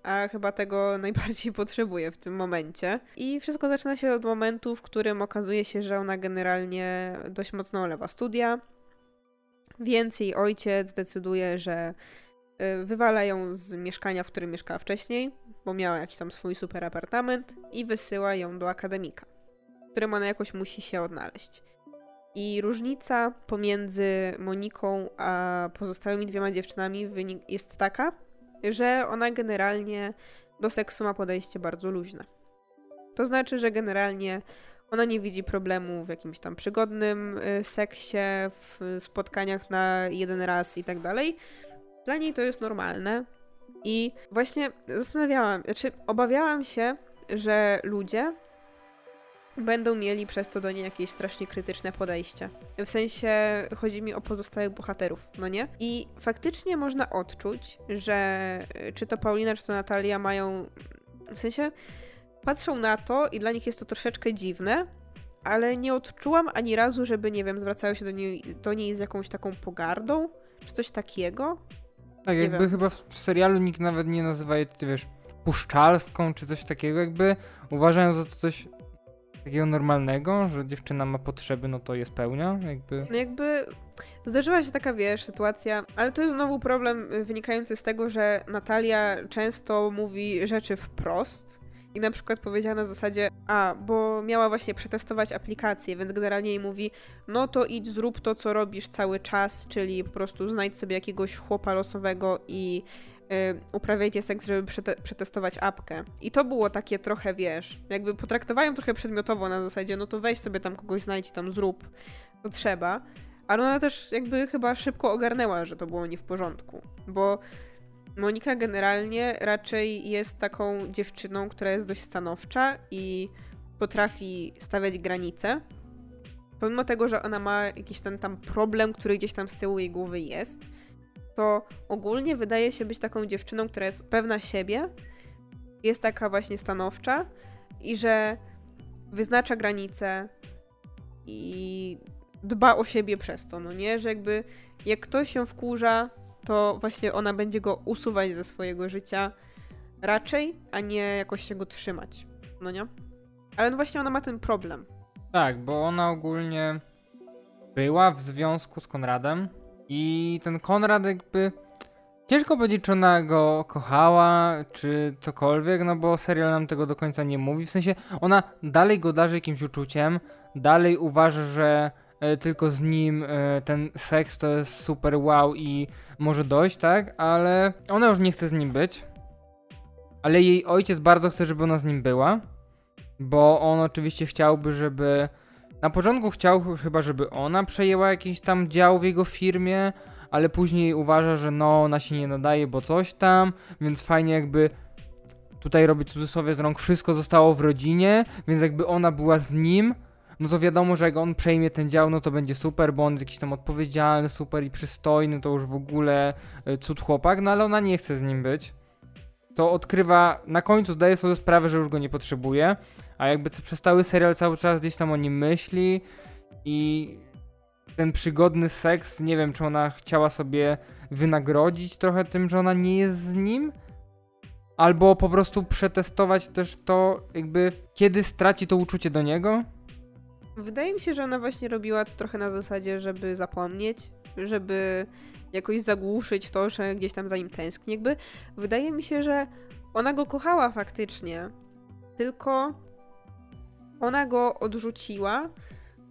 A chyba tego najbardziej potrzebuje w tym momencie. I wszystko zaczyna się od momentu, w którym okazuje się, że ona generalnie dość mocno olewa studia. Więc jej ojciec decyduje, że wywala ją z mieszkania, w którym mieszkała wcześniej, bo miała jakiś tam swój super apartament i wysyła ją do akademika, w którym ona jakoś musi się odnaleźć. I różnica pomiędzy Moniką a pozostałymi dwiema dziewczynami jest taka, że ona generalnie do seksu ma podejście bardzo luźne. To znaczy, że generalnie ona nie widzi problemu w jakimś tam przygodnym y, seksie, w spotkaniach na jeden raz i tak dalej, dla niej to jest normalne. I właśnie zastanawiałam, znaczy obawiałam się, że ludzie będą mieli przez to do niej jakieś strasznie krytyczne podejście. W sensie chodzi mi o pozostałych bohaterów, no nie? I faktycznie można odczuć, że y, czy to Paulina, czy to Natalia mają. W sensie patrzą na to i dla nich jest to troszeczkę dziwne, ale nie odczułam ani razu, żeby, nie wiem, zwracały się do niej, do niej z jakąś taką pogardą, czy coś takiego. Tak, jakby wiem. chyba w w serialu nikt nawet nie nazywa jej, ty wiesz, puszczalską czy coś takiego, jakby uważają za to coś takiego normalnego, że dziewczyna ma potrzeby, no to je spełnia, jakby... No jakby zdarzyła się taka, wiesz, sytuacja, ale to jest znowu problem y, wynikający z tego, że Natalia często mówi rzeczy wprost. I na przykład powiedziała na zasadzie, a, bo miała właśnie przetestować aplikację, więc generalnie jej mówi, no to idź, zrób to, co robisz cały czas, czyli po prostu znajdź sobie jakiegoś chłopa losowego i y, uprawiajcie seks, żeby przete- przetestować apkę. I to było takie trochę, wiesz, jakby potraktowają trochę przedmiotowo na zasadzie, no to weź sobie tam kogoś znajdź i tam zrób, to trzeba. Ale ona też jakby chyba szybko ogarnęła, że to było nie w porządku, bo Monika generalnie raczej jest taką dziewczyną, która jest dość stanowcza i potrafi stawiać granice. Pomimo tego, że ona ma jakiś ten tam problem, który gdzieś tam z tyłu jej głowy jest, to ogólnie wydaje się być taką dziewczyną, która jest pewna siebie, jest taka właśnie stanowcza i że wyznacza granice i dba o siebie przez to, no nie? Że jakby jak ktoś się wkurza, to właśnie ona będzie go usuwać ze swojego życia raczej, a nie jakoś się go trzymać, no nie? Ale no właśnie ona ma ten problem. Tak, bo ona ogólnie była w związku z Konradem i ten Konrad jakby... Ciężko powiedzieć, czy ona go kochała, czy cokolwiek, no bo serial nam tego do końca nie mówi. W sensie ona dalej go darzy jakimś uczuciem, dalej uważa, że tylko z nim e, ten seks to jest super wow i może dojść, tak? Ale ona już nie chce z nim być. Ale jej ojciec bardzo chce, żeby ona z nim była. Bo on oczywiście chciałby, żeby. Na początku chciał chyba, żeby ona przejęła jakiś tam dział w jego firmie, ale później uważa, że no, ona się nie nadaje, bo coś tam, więc fajnie jakby. Tutaj robi cudzysłowie z rąk, wszystko zostało w rodzinie, więc jakby ona była z nim, no to wiadomo, że jak on przejmie ten dział, no to będzie super, bo on jest jakiś tam odpowiedzialny, super i przystojny, to już w ogóle y, cud chłopak, no ale ona nie chce z nim być. To odkrywa, na końcu zdaje sobie sprawę, że już go nie potrzebuje, a jakby przez cały serial cały czas gdzieś tam o nim myśli i ten przygodny seks, nie wiem, czy ona chciała sobie wynagrodzić trochę tym, że ona nie jest z nim, albo po prostu przetestować też to, jakby kiedy straci to uczucie do niego. Wydaje mi się, że ona właśnie robiła to trochę na zasadzie, żeby zapomnieć, żeby jakoś zagłuszyć to, że gdzieś tam za nim tęskni. Jakby wydaje mi się, że ona go kochała faktycznie, tylko ona go odrzuciła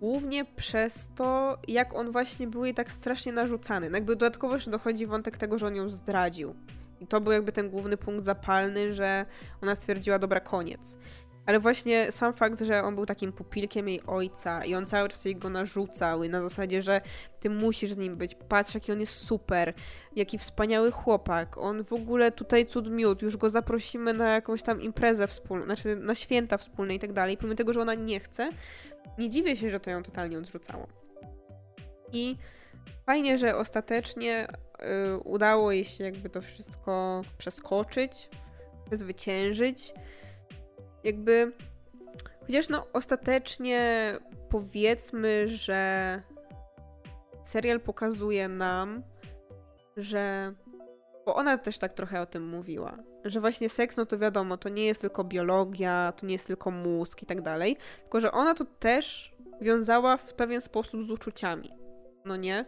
głównie przez to, jak on właśnie był jej tak strasznie narzucany. No Jakby dodatkowo jeszcze dochodzi wątek tego, że on ją zdradził. I to był jakby ten główny punkt zapalny, że ona stwierdziła, dobra, koniec. Ale właśnie sam fakt, że on był takim pupilkiem jej ojca i on cały czas jej go narzucał i na zasadzie, że ty musisz z nim być, patrz jaki on jest super, jaki wspaniały chłopak, on w ogóle tutaj cud miód, już go zaprosimy na jakąś tam imprezę wspólną, znaczy na święta wspólne i tak dalej, pomimo tego, że ona nie chce, nie dziwię się, że to ją totalnie odrzucało. I fajnie, że ostatecznie y, udało jej się jakby to wszystko przeskoczyć, przezwyciężyć. Jakby, chociaż no ostatecznie powiedzmy, że serial pokazuje nam, że bo ona też tak trochę o tym mówiła, że właśnie seks, no to wiadomo, to nie jest tylko biologia, to nie jest tylko mózg i tak dalej, tylko że ona to też wiązała w pewien sposób z uczuciami, no nie?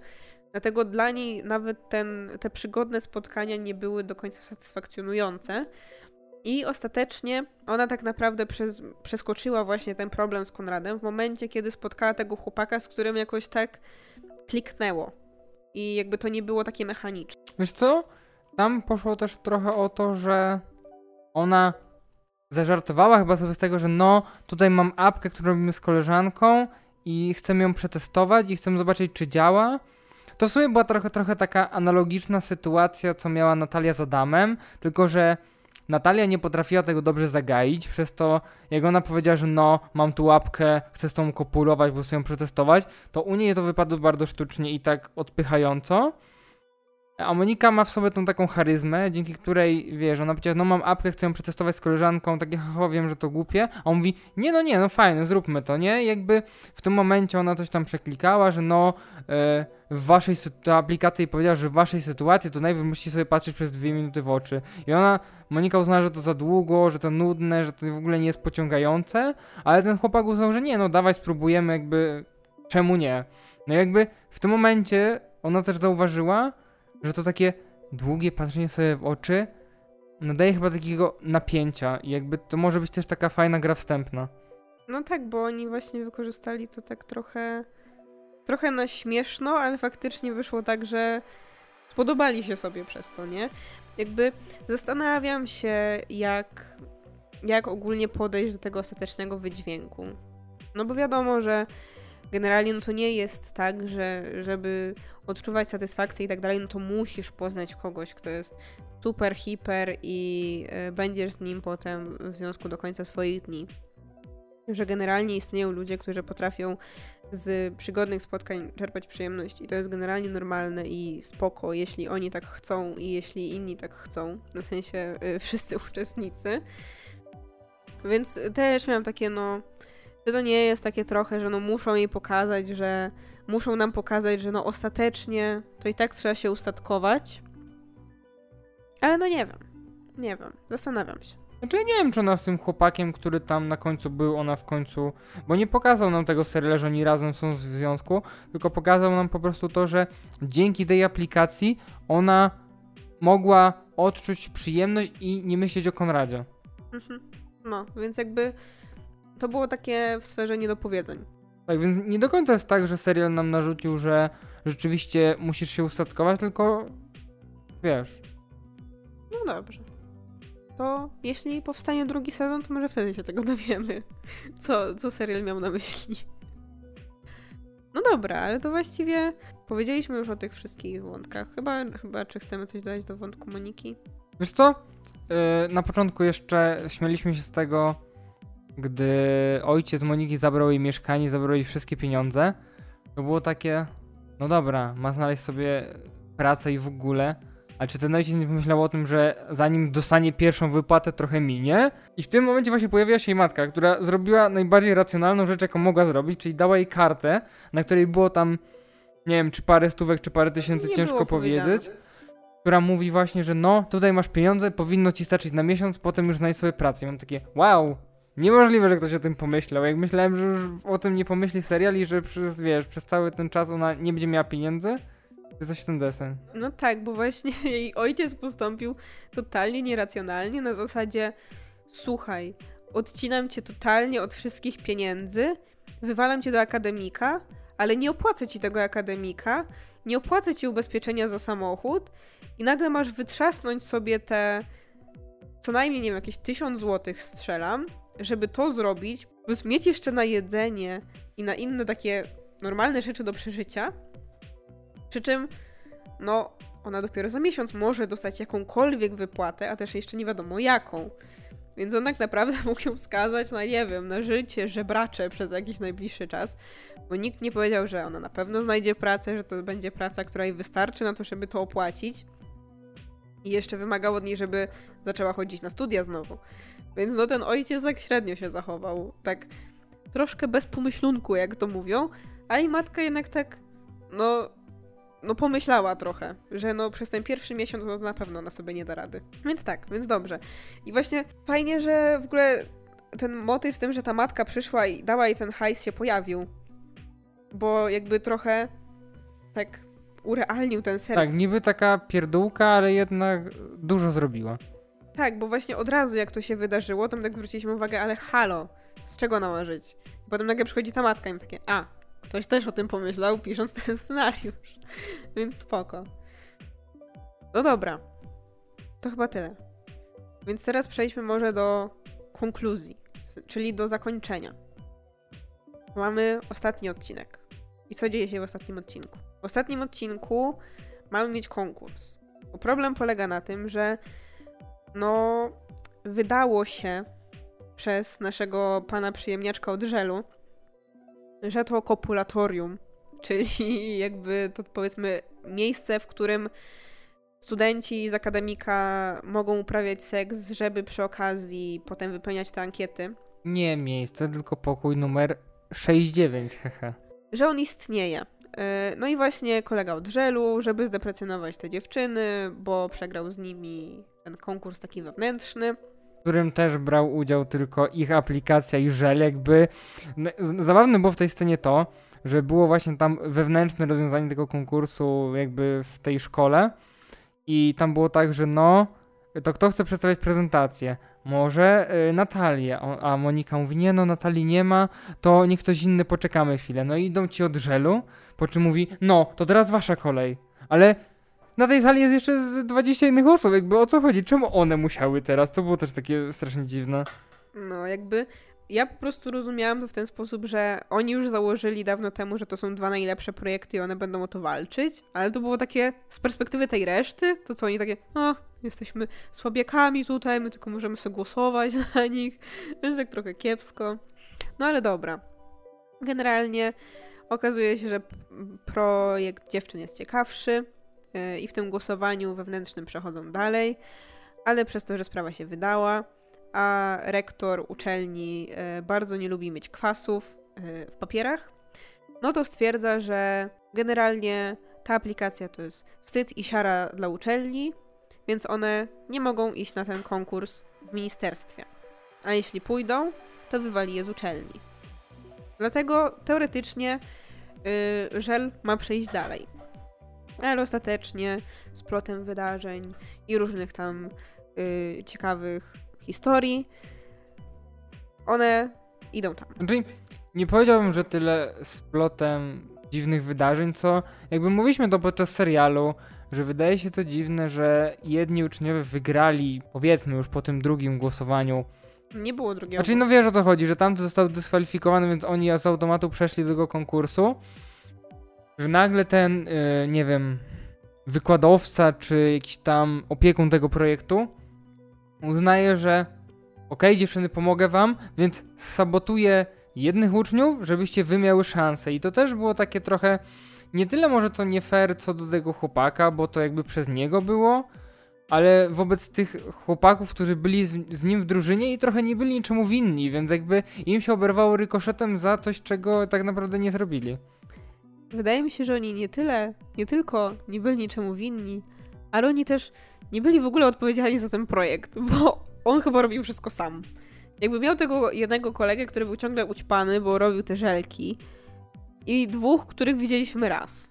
Dlatego dla niej nawet ten, te przygodne spotkania nie były do końca satysfakcjonujące. I ostatecznie ona tak naprawdę przez, przeskoczyła właśnie ten problem z Konradem w momencie, kiedy spotkała tego chłopaka, z którym jakoś tak kliknęło. I jakby to nie było takie mechaniczne. Wiesz co? Tam poszło też trochę o to, że ona zażartowała chyba sobie z tego, że no, tutaj mam apkę, którą robimy z koleżanką i chcemy ją przetestować i chcemy zobaczyć, czy działa. To w sumie była trochę, trochę taka analogiczna sytuacja, co miała Natalia z Adamem, tylko że Natalia nie potrafiła tego dobrze zagaić, przez to jak ona powiedziała, że no, mam tu łapkę, chcę z tą kopulować, bo chcę ją przetestować, to u niej to wypadło bardzo sztucznie i tak odpychająco. A Monika ma w sobie tą taką charyzmę, dzięki której, wiesz, ona powiedziała, no mam apkę, chcę ją przetestować z koleżanką, takie haha, wiem, że to głupie, a on mówi, nie no nie, no fajne, zróbmy to, nie? I jakby w tym momencie ona coś tam przeklikała, że no e, w waszej, ta aplikacja powiedziała, że w waszej sytuacji to najpierw musicie sobie patrzeć przez dwie minuty w oczy. I ona, Monika uznała, że to za długo, że to nudne, że to w ogóle nie jest pociągające, ale ten chłopak uznał, że nie, no dawaj spróbujemy, jakby, czemu nie? No jakby w tym momencie ona też zauważyła, że to takie długie patrzenie sobie w oczy nadaje chyba takiego napięcia i jakby to może być też taka fajna gra wstępna. No tak, bo oni właśnie wykorzystali to tak trochę trochę na śmieszno, ale faktycznie wyszło tak, że spodobali się sobie przez to, nie? Jakby zastanawiam się, jak, jak ogólnie podejść do tego ostatecznego wydźwięku. No bo wiadomo, że generalnie no to nie jest tak, że żeby odczuwać satysfakcję i tak dalej, no to musisz poznać kogoś, kto jest super, hiper i y, będziesz z nim potem w związku do końca swoich dni. Że generalnie istnieją ludzie, którzy potrafią z przygodnych spotkań czerpać przyjemność i to jest generalnie normalne i spoko, jeśli oni tak chcą i jeśli inni tak chcą, no w sensie y, wszyscy uczestnicy. Więc też miałam takie, no, że to nie jest takie trochę, że no muszą jej pokazać, że muszą nam pokazać, że no ostatecznie to i tak trzeba się ustatkować. Ale no nie wiem. Nie wiem. Zastanawiam się. Znaczy ja nie wiem, czy ona z tym chłopakiem, który tam na końcu był, ona w końcu... Bo nie pokazał nam tego serialu, że oni razem są w związku, tylko pokazał nam po prostu to, że dzięki tej aplikacji ona mogła odczuć przyjemność i nie myśleć o Konradzie. Mhm. No, więc jakby to było takie w sferze niedopowiedzeń. Tak, więc nie do końca jest tak, że serial nam narzucił, że rzeczywiście musisz się ustatkować, tylko wiesz. No dobrze. To jeśli powstanie drugi sezon, to może wtedy się tego dowiemy. Co, co serial miał na myśli. No dobra, ale to właściwie powiedzieliśmy już o tych wszystkich wątkach. Chyba, chyba czy chcemy coś dodać do wątku Moniki? Wiesz co? Yy, na początku jeszcze śmialiśmy się z tego, gdy ojciec Moniki zabrał jej mieszkanie, zabrał jej wszystkie pieniądze. To było takie, no dobra, ma znaleźć sobie pracę i w ogóle. A czy ten ojciec nie pomyślał o tym, że zanim dostanie pierwszą wypłatę, trochę minie? I w tym momencie właśnie pojawiła się jej matka, która zrobiła najbardziej racjonalną rzecz, jaką mogła zrobić, czyli dała jej kartę, na której było tam, nie wiem, czy parę stówek, czy parę tysięcy, Nie ciężko powiedzieć. Która mówi właśnie, że no, tutaj masz pieniądze, powinno ci starczyć na miesiąc, potem już znajdź sobie pracę. I mam takie, wow, niemożliwe, że ktoś o tym pomyślał. Jak myślałem, że już o tym nie pomyśli serial i że przez, wiesz, przez cały ten czas ona nie będzie miała pieniędzy, to coś w ten desen. No tak, bo właśnie jej ojciec postąpił totalnie nieracjonalnie na zasadzie słuchaj, odcinam cię totalnie od wszystkich pieniędzy, wywalam cię do akademika, ale nie opłacę ci tego akademika, nie opłacę ci ubezpieczenia za samochód i nagle masz wytrzasnąć sobie te co najmniej, nie wiem, jakieś tysiąc złotych strzelam, żeby to zrobić, plus mieć jeszcze na jedzenie i na inne takie normalne rzeczy do przeżycia, przy czym, no, ona dopiero za miesiąc może dostać jakąkolwiek wypłatę, a też jeszcze nie wiadomo jaką. Więc on tak naprawdę mógł ją skazać na, nie wiem, na życie żebracze przez jakiś najbliższy czas, bo nikt nie powiedział, że ona na pewno znajdzie pracę, że to będzie praca, która jej wystarczy na to, żeby to opłacić. I jeszcze wymagał od niej, żeby zaczęła chodzić na studia znowu. Więc no ten ojciec tak średnio się zachował. Tak troszkę bez pomyślunku, jak to mówią. A i matka jednak tak, no, no pomyślała trochę, że no przez ten pierwszy miesiąc no na pewno ona sobie nie da rady. Więc tak, więc dobrze. I właśnie fajnie, że w ogóle ten motyw z tym, że ta matka przyszła i dała jej ten hajs się pojawił. Bo jakby trochę tak urealnił ten serial. Tak, niby taka pierdółka, ale jednak dużo zrobiła. Tak, bo właśnie od razu jak to się wydarzyło, to my tak zwróciliśmy uwagę, ale halo, z czego ona ma żyć? I potem nagle przychodzi ta matka i my takie, a, ktoś też o tym pomyślał, pisząc ten scenariusz. Więc spoko. No dobra. To chyba tyle. Więc teraz przejdźmy może do konkluzji, czyli do zakończenia. Mamy ostatni odcinek. I co dzieje się w ostatnim odcinku? W ostatnim odcinku mamy mieć konkurs. Bo problem polega na tym, że no wydało się przez naszego pana przyjemniaczka od żelu, że to kopulatorium, czyli jakby to powiedzmy miejsce, w którym studenci z akademika mogą uprawiać seks, żeby przy okazji potem wypełniać te ankiety. Nie miejsce, tylko pokój numer 69, hehe. Że on istnieje. E, no i właśnie kolega od żelu, żeby zdeprecjonować te dziewczyny, bo przegrał z nimi ten konkurs taki wewnętrzny. W którym też brał udział tylko ich aplikacja i żel, jakby. Zabawne było w tej scenie to, że było właśnie tam wewnętrzne rozwiązanie tego konkursu, jakby w tej szkole. I tam było tak, że no, to kto chce przedstawiać prezentację? Może y, Natalię. A Monika mówi, nie no, Natalii nie ma, to niech ktoś inny poczekamy chwilę. No i idą ci od żelu, po czym mówi, no, to teraz wasza kolej. Ale na tej sali jest jeszcze z 20 innych osób, jakby o co chodzi? Czemu one musiały teraz? To było też takie strasznie dziwne. No, jakby ja po prostu rozumiałam to w ten sposób, że oni już założyli dawno temu, że to są dwa najlepsze projekty i one będą o to walczyć, ale to było takie z perspektywy tej reszty, to co oni takie, o, jesteśmy słabiakami tutaj, my tylko możemy sobie głosować na nich, więc tak trochę kiepsko. No ale dobra. Generalnie okazuje się, że projekt dziewczyn jest ciekawszy yy, i w tym głosowaniu wewnętrznym przechodzą dalej, ale przez to, że sprawa się wydała, a rektor uczelni e, bardzo nie lubi mieć kwasów e, w papierach, no to stwierdza, że generalnie ta aplikacja to jest wstyd i siara dla uczelni, więc one nie mogą iść na ten konkurs w ministerstwie. A jeśli pójdą, to wywali je z uczelni. Dlatego teoretycznie yy, żel ma przejść dalej. Ale ostatecznie z plotem wydarzeń i różnych tam yy, ciekawych historii, one idą tam. Znaczy, nie powiedziałbym, że tyle z plotem dziwnych wydarzeń, co jakby mówiliśmy to podczas serialu, że wydaje się to dziwne, że jedni uczniowie wygrali, powiedzmy już po tym drugim głosowaniu. Nie było drugiego. Znaczy, no wiesz o to chodzi, że tamty został dyskwalifikowany, więc oni z automatu przeszli do tego konkursu. Że nagle ten, yy, nie wiem, wykładowca czy jakiś tam opiekun tego projektu uznaje, że okej, okay, dziewczyny, pomogę wam, więc sabotuję jednych uczniów, żebyście wy miały szansę. I to też było takie trochę, nie tyle może to nie fair co do tego chłopaka, bo to jakby przez niego było, ale wobec tych chłopaków, którzy byli z, z, nim w drużynie i trochę nie byli niczemu winni, więc jakby im się oberwało rykoszetem za coś, czego tak naprawdę nie zrobili. Wydaje mi się, że oni nie tyle, nie tylko nie byli niczemu winni, ale oni też nie byli w ogóle odpowiedzialni za ten projekt, bo on chyba robił wszystko sam. Jakby miał tego jednego kolegę, który był ciągle ućpany, bo robił te żelki i dwóch, których widzieliśmy raz.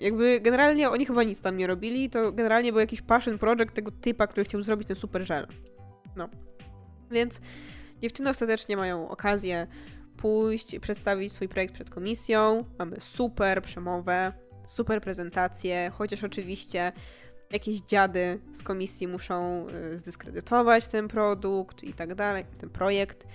Jakby generalnie oni chyba nic tam nie robili, to generalnie był jakiś passion project tego typa, który chciał zrobić ten super żel. No. Więc dziewczyny ostatecznie mają okazję pójść przedstawić swój projekt przed komisją. Mamy super przemowę, super prezentację, chociaż oczywiście jakieś dziady z komisji muszą y, zdyskredytować ten produkt i tak dalej, ten projekt.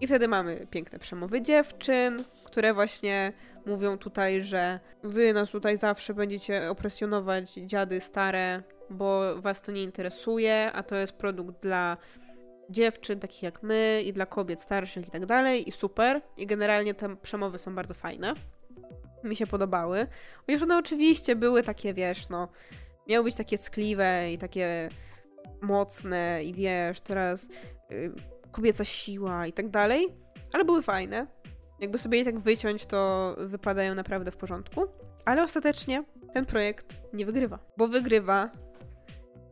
I wtedy mamy piękne przemowy dziewczyn, które właśnie mówią tutaj, że wy nas tutaj zawsze będziecie opresjonować dziady stare, bo was to nie interesuje, a to jest produkt dla dziewczyn takich jak my i dla kobiet starszych i tak dalej i super. I generalnie te przemowy są bardzo fajne. Mi się podobały. Chociaż one oczywiście były takie, wiesz, no miały być takie skliwe i takie mocne i wiesz, teraz y, kobieca siła i tak dalej, ale były fajne. Jakby sobie je tak wyciąć, to wypadają naprawdę w porządku. Ale ostatecznie ten projekt nie wygrywa, bo wygrywa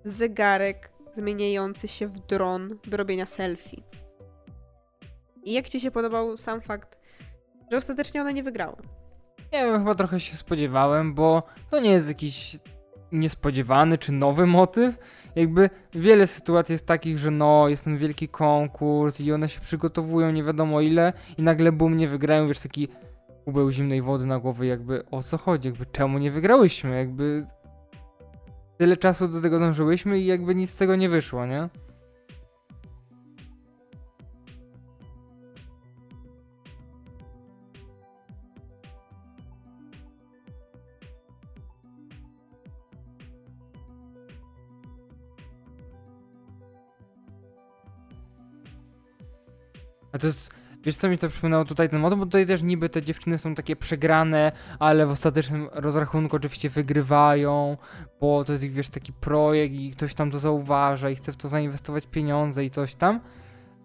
zegarek zmieniający się w dron do robienia selfie. I jak ci się podobał sam fakt, że ostatecznie one nie wygrały? Nie wiem, chyba trochę się spodziewałem, bo to nie jest jakiś niespodziewany czy nowy motyw. Jakby wiele sytuacji jest takich, że no, jest ten wielki konkurs i one się przygotowują nie wiadomo ile i nagle bum, nie wygrają, wiesz, taki kubeł zimnej wody na głowę, jakby o co chodzi, jakby czemu nie wygrałyśmy, jakby tyle czasu do tego dążyłyśmy i jakby nic z tego nie wyszło, nie? A to jest, wiesz co mi to przypomniało tutaj ten motyw, bo tutaj też niby te dziewczyny są takie przegrane, ale w ostatecznym rozrachunku oczywiście wygrywają, bo to jest ich, wiesz, taki projekt i ktoś tam to zauważa i chce w to zainwestować pieniądze i coś tam.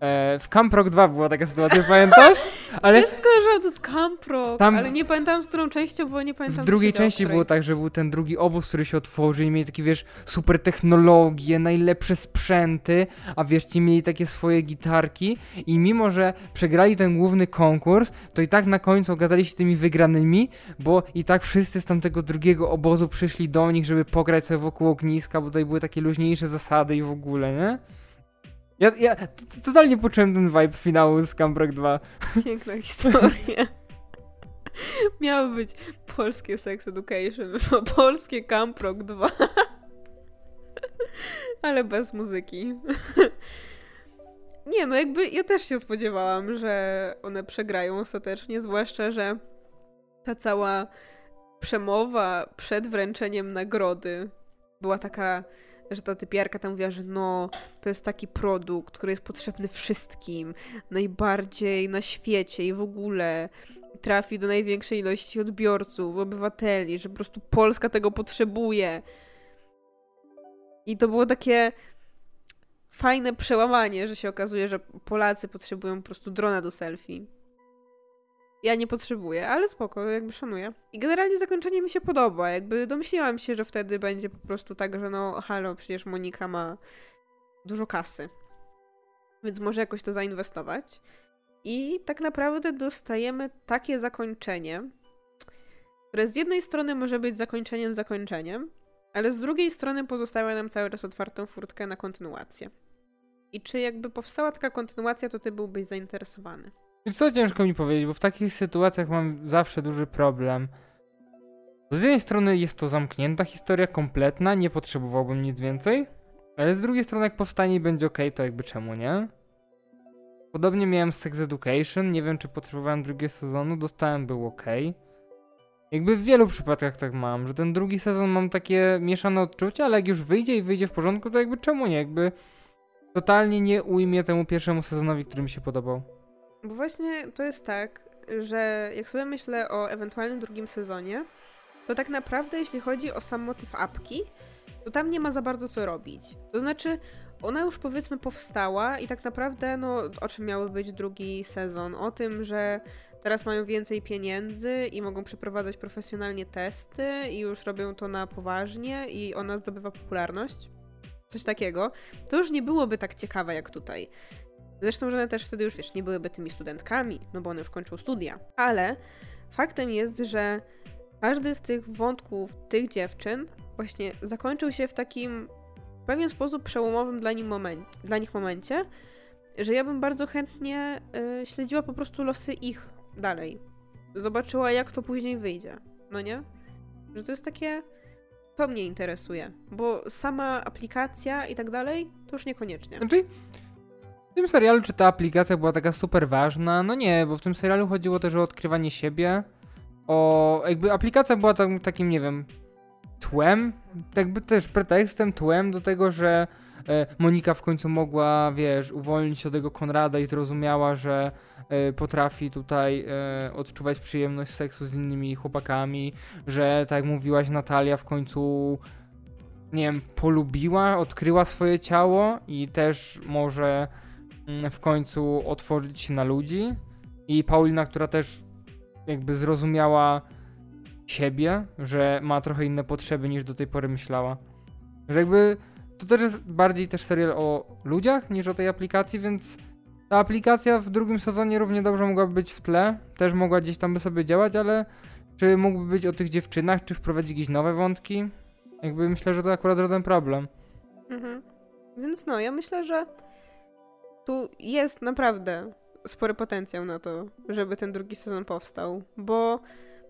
E, w Camp Rock 2 była taka sytuacja, pamiętasz? Ale Też skojarzyłam to z Camp Rock, Tam- ale nie pamiętam z którą częścią, bo nie pamiętam w drugiej części było tak, że był ten drugi obóz, który się otworzył i mieli takie, wiesz, super technologie, najlepsze sprzęty, a wiesz, ci mieli takie swoje gitarki i mimo, że przegrali ten główny konkurs, to i tak na końcu okazali się tymi wygranymi, bo i tak wszyscy z tamtego drugiego obozu przyszli do nich, żeby pograć sobie wokół ogniska, bo tutaj były takie luźniejsze zasady i w ogóle, nie? Ja, ja totalnie poczułem ten vibe finału z Camp Rock 2. Piękna historia. Miało być polskie Sex Education, polskie Camp Rock 2. Ale bez muzyki. Nie, no jakby ja też się spodziewałam, że one przegrają ostatecznie, zwłaszcza, że ta cała przemowa przed wręczeniem nagrody była taka, że ta typiarka tam mówiła, że no, to jest taki produkt, który jest potrzebny wszystkim, najbardziej na świecie i w ogóle trafi do największej ilości odbiorców, obywateli, że po prostu Polska tego potrzebuje. I to było takie fajne przełamanie, że się okazuje, że Polacy potrzebują po prostu drona do selfie. Ja nie potrzebuję, ale spoko, jakby szanuję. I generalnie zakończenie mi się podoba, jakby domyśliłam się, że wtedy będzie po prostu tak, że no halo, przecież Monika ma dużo kasy. Więc może jakoś to zainwestować. I tak naprawdę dostajemy takie zakończenie, które z jednej strony może być zakończeniem zakończeniem, ale z drugiej strony pozostawia nam cały czas otwartą furtkę na kontynuację. I czy jakby powstała taka kontynuacja, to ty byłbyś zainteresowany? Co, ciężko mi powiedzieć, bo w takich sytuacjach mam zawsze duży problem. Z jednej strony jest to zamknięta historia, kompletna, nie potrzebowałbym nic więcej, ale z drugiej strony jak powstanie i będzie ok, to jakby czemu nie? Podobnie miałem Sex Education, nie wiem czy potrzebowałem drugiego sezonu, dostałem, był ok. Jakby w wielu przypadkach tak mam, że ten drugi sezon mam takie mieszane odczucia, ale jak już wyjdzie i wyjdzie w porządku, to jakby czemu nie? Jakby totalnie nie ujmie temu pierwszemu sezonowi, który mi się podobał. Bo właśnie to jest tak, że jak sobie myślę o ewentualnym drugim sezonie, to tak naprawdę jeśli chodzi o sam motyw apki, to tam nie ma za bardzo co robić. To znaczy, ona już powiedzmy powstała i tak naprawdę, no o czym miały być drugi sezon? O tym, że teraz mają więcej pieniędzy i mogą przeprowadzać profesjonalnie testy i już robią to na poważnie i ona zdobywa popularność. Coś takiego. To już nie byłoby tak ciekawe jak tutaj. Zresztą, że one też wtedy już, wiesz, nie byłyby tymi studentkami, no bo one już kończą studia. Ale faktem jest, że każdy z tych wątków tych dziewczyn właśnie zakończył się w takim w pewien sposób przełomowym dla, nim moment, dla nich momencie, że ja bym bardzo chętnie y, śledziła po prostu losy ich dalej. Zobaczyła, jak to później wyjdzie. No nie? Że to jest takie. To mnie interesuje, bo sama aplikacja i tak dalej, to już niekoniecznie. Znaczy, w tym serialu czy ta aplikacja była taka super ważna? No nie, bo w tym serialu chodziło też o odkrywanie siebie, o jakby aplikacja była tam, takim, nie wiem, tłem, jakby też pretekstem, tłem do tego, że e, Monika w końcu mogła, wiesz, uwolnić się od tego Konrada i zrozumiała, że e, potrafi tutaj e, odczuwać przyjemność seksu z innymi chłopakami, że tak jak mówiłaś Natalia w końcu nie wiem, polubiła, odkryła swoje ciało i też może w końcu otworzyć się na ludzi. I Paulina, która też jakby zrozumiała siebie, że ma trochę inne potrzeby niż do tej pory myślała. Że jakby to też jest bardziej też serial o ludziach niż o tej aplikacji, więc ta aplikacja w drugim sezonie równie dobrze mogłaby być w tle, też mogła gdzieś tam by sobie działać, ale czy mógłby być o tych dziewczynach, czy wprowadzić jakieś nowe wątki? Jakby myślę, że to akurat żaden problem. Mhm. Więc no, ja myślę, że tu jest naprawdę spory potencjał na to, żeby ten drugi sezon powstał, bo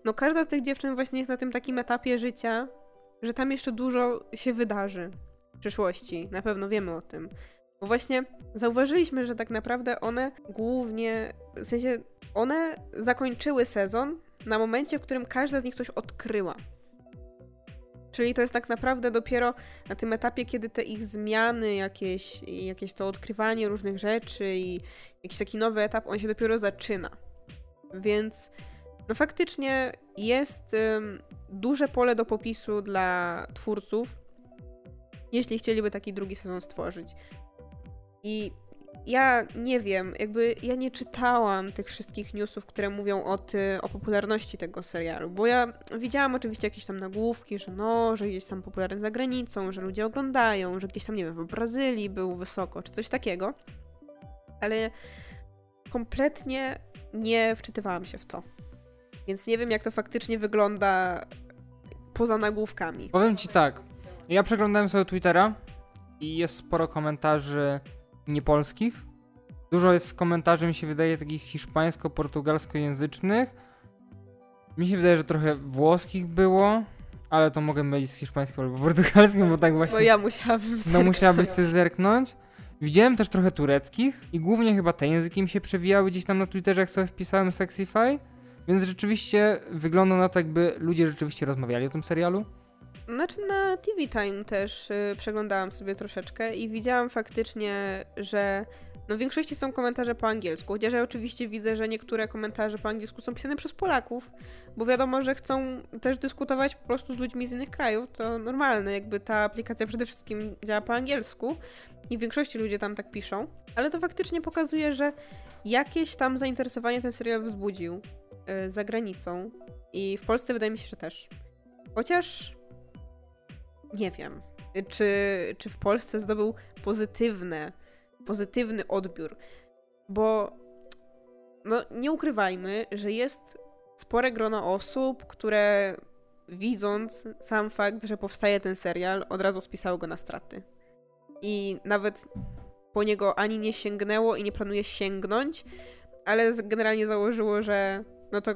no każda z tych dziewczyn właśnie jest na tym takim etapie życia, że tam jeszcze dużo się wydarzy w przyszłości. Na pewno wiemy o tym. Bo właśnie zauważyliśmy, że tak naprawdę one głównie, w sensie one zakończyły sezon na momencie, w którym każda z nich coś odkryła. Czyli to jest tak naprawdę dopiero na tym etapie, kiedy te ich zmiany, jakieś, jakieś to odkrywanie różnych rzeczy i jakiś taki nowy etap, on się dopiero zaczyna. Więc no faktycznie jest um, duże pole do popisu dla twórców, jeśli chcieliby taki drugi sezon stworzyć. I ja nie wiem, jakby ja nie czytałam tych wszystkich newsów, które mówią o, ty, o popularności tego serialu, bo ja widziałam oczywiście jakieś tam nagłówki, że no, że gdzieś tam popularny za granicą, że ludzie oglądają, że gdzieś tam, nie wiem, w Brazylii był wysoko, czy coś takiego, ale kompletnie nie wczytywałam się w to. Więc nie wiem, jak to faktycznie wygląda poza nagłówkami. Powiem ci tak, ja przeglądałem sobie Twittera i jest sporo komentarzy niepolskich. Dużo jest komentarzy, mi się wydaje, takich hiszpańsko-portugalskojęzycznych. Mi się wydaje, że trochę włoskich było, ale to mogę mylić z hiszpańskim albo portugalskim, bo tak właśnie... No ja musiałabym zerknąć. No musiałabyś ty zerknąć. Widziałem też trochę tureckich i głównie chyba te języki mi się przewijały gdzieś tam na Twitterze, jak sobie wpisałem Sexify. Więc rzeczywiście wygląda na to, jakby ludzie rzeczywiście rozmawiali o tym serialu. Znaczy na TV Time też y, przeglądałam sobie troszeczkę i widziałam faktycznie, że no w większości są komentarze po angielsku, chociaż ja oczywiście widzę, że niektóre komentarze po angielsku są pisane przez Polaków, bo wiadomo, że chcą też dyskutować po prostu z ludźmi z innych krajów, to normalne, jakby ta aplikacja przede wszystkim działa po angielsku i w większości ludzie tam tak piszą, ale to faktycznie pokazuje, że jakieś tam zainteresowanie ten serial wzbudził y, za granicą i w Polsce wydaje mi się, że też. Chociaż nie wiem, czy, czy w Polsce zdobył pozytywne, pozytywny odbiór, bo no, nie ukrywajmy, że jest spore grono osób, które widząc sam fakt, że powstaje ten serial, od razu spisało go na straty. I nawet po niego ani nie sięgnęło i nie planuje sięgnąć, ale generalnie założyło, że no to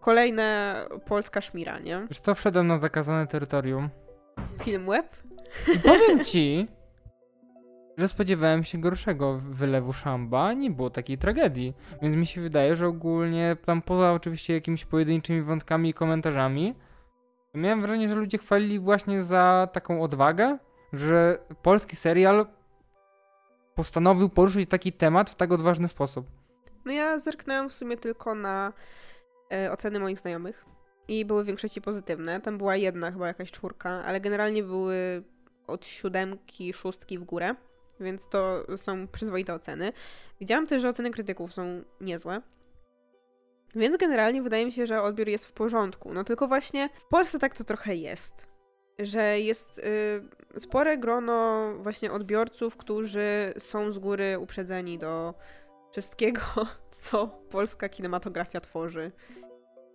kolejna polska szmira, nie? Już to wszedłem na zakazane terytorium. Film web? I powiem ci, że spodziewałem się gorszego wylewu szamba, nie było takiej tragedii. Więc mi się wydaje, że ogólnie tam poza oczywiście jakimiś pojedynczymi wątkami i komentarzami, miałem wrażenie, że ludzie chwalili właśnie za taką odwagę, że polski serial postanowił poruszyć taki temat w tak odważny sposób. No ja zerknęłam w sumie tylko na e, oceny moich znajomych i były w większości pozytywne. Tam była jedna, chyba jakaś czwórka, ale generalnie były od siódemki, szóstki w górę, więc to są przyzwoite oceny. Widziałam też, że oceny krytyków są niezłe. Więc generalnie wydaje mi się, że odbiór jest w porządku. No tylko właśnie w Polsce tak to trochę jest. Że jest y, spore grono właśnie odbiorców, którzy są z góry uprzedzeni do wszystkiego, co polska kinematografia tworzy.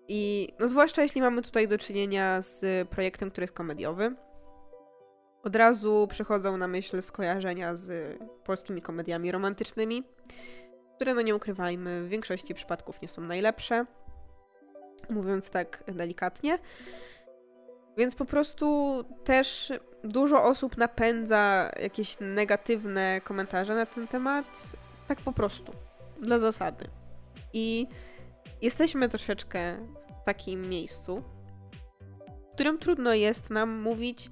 I no zwłaszcza jeśli mamy tutaj do czynienia z projektem, który jest komediowy, od razu przychodzą na myśl skojarzenia z polskimi komediami romantycznymi, które, no nie ukrywajmy, w większości przypadków nie są najlepsze, mówiąc tak delikatnie. Więc po prostu też dużo osób napędza jakieś negatywne komentarze na ten temat, tak po prostu, dla zasady. I jesteśmy troszeczkę w takim miejscu, w którym trudno jest nam mówić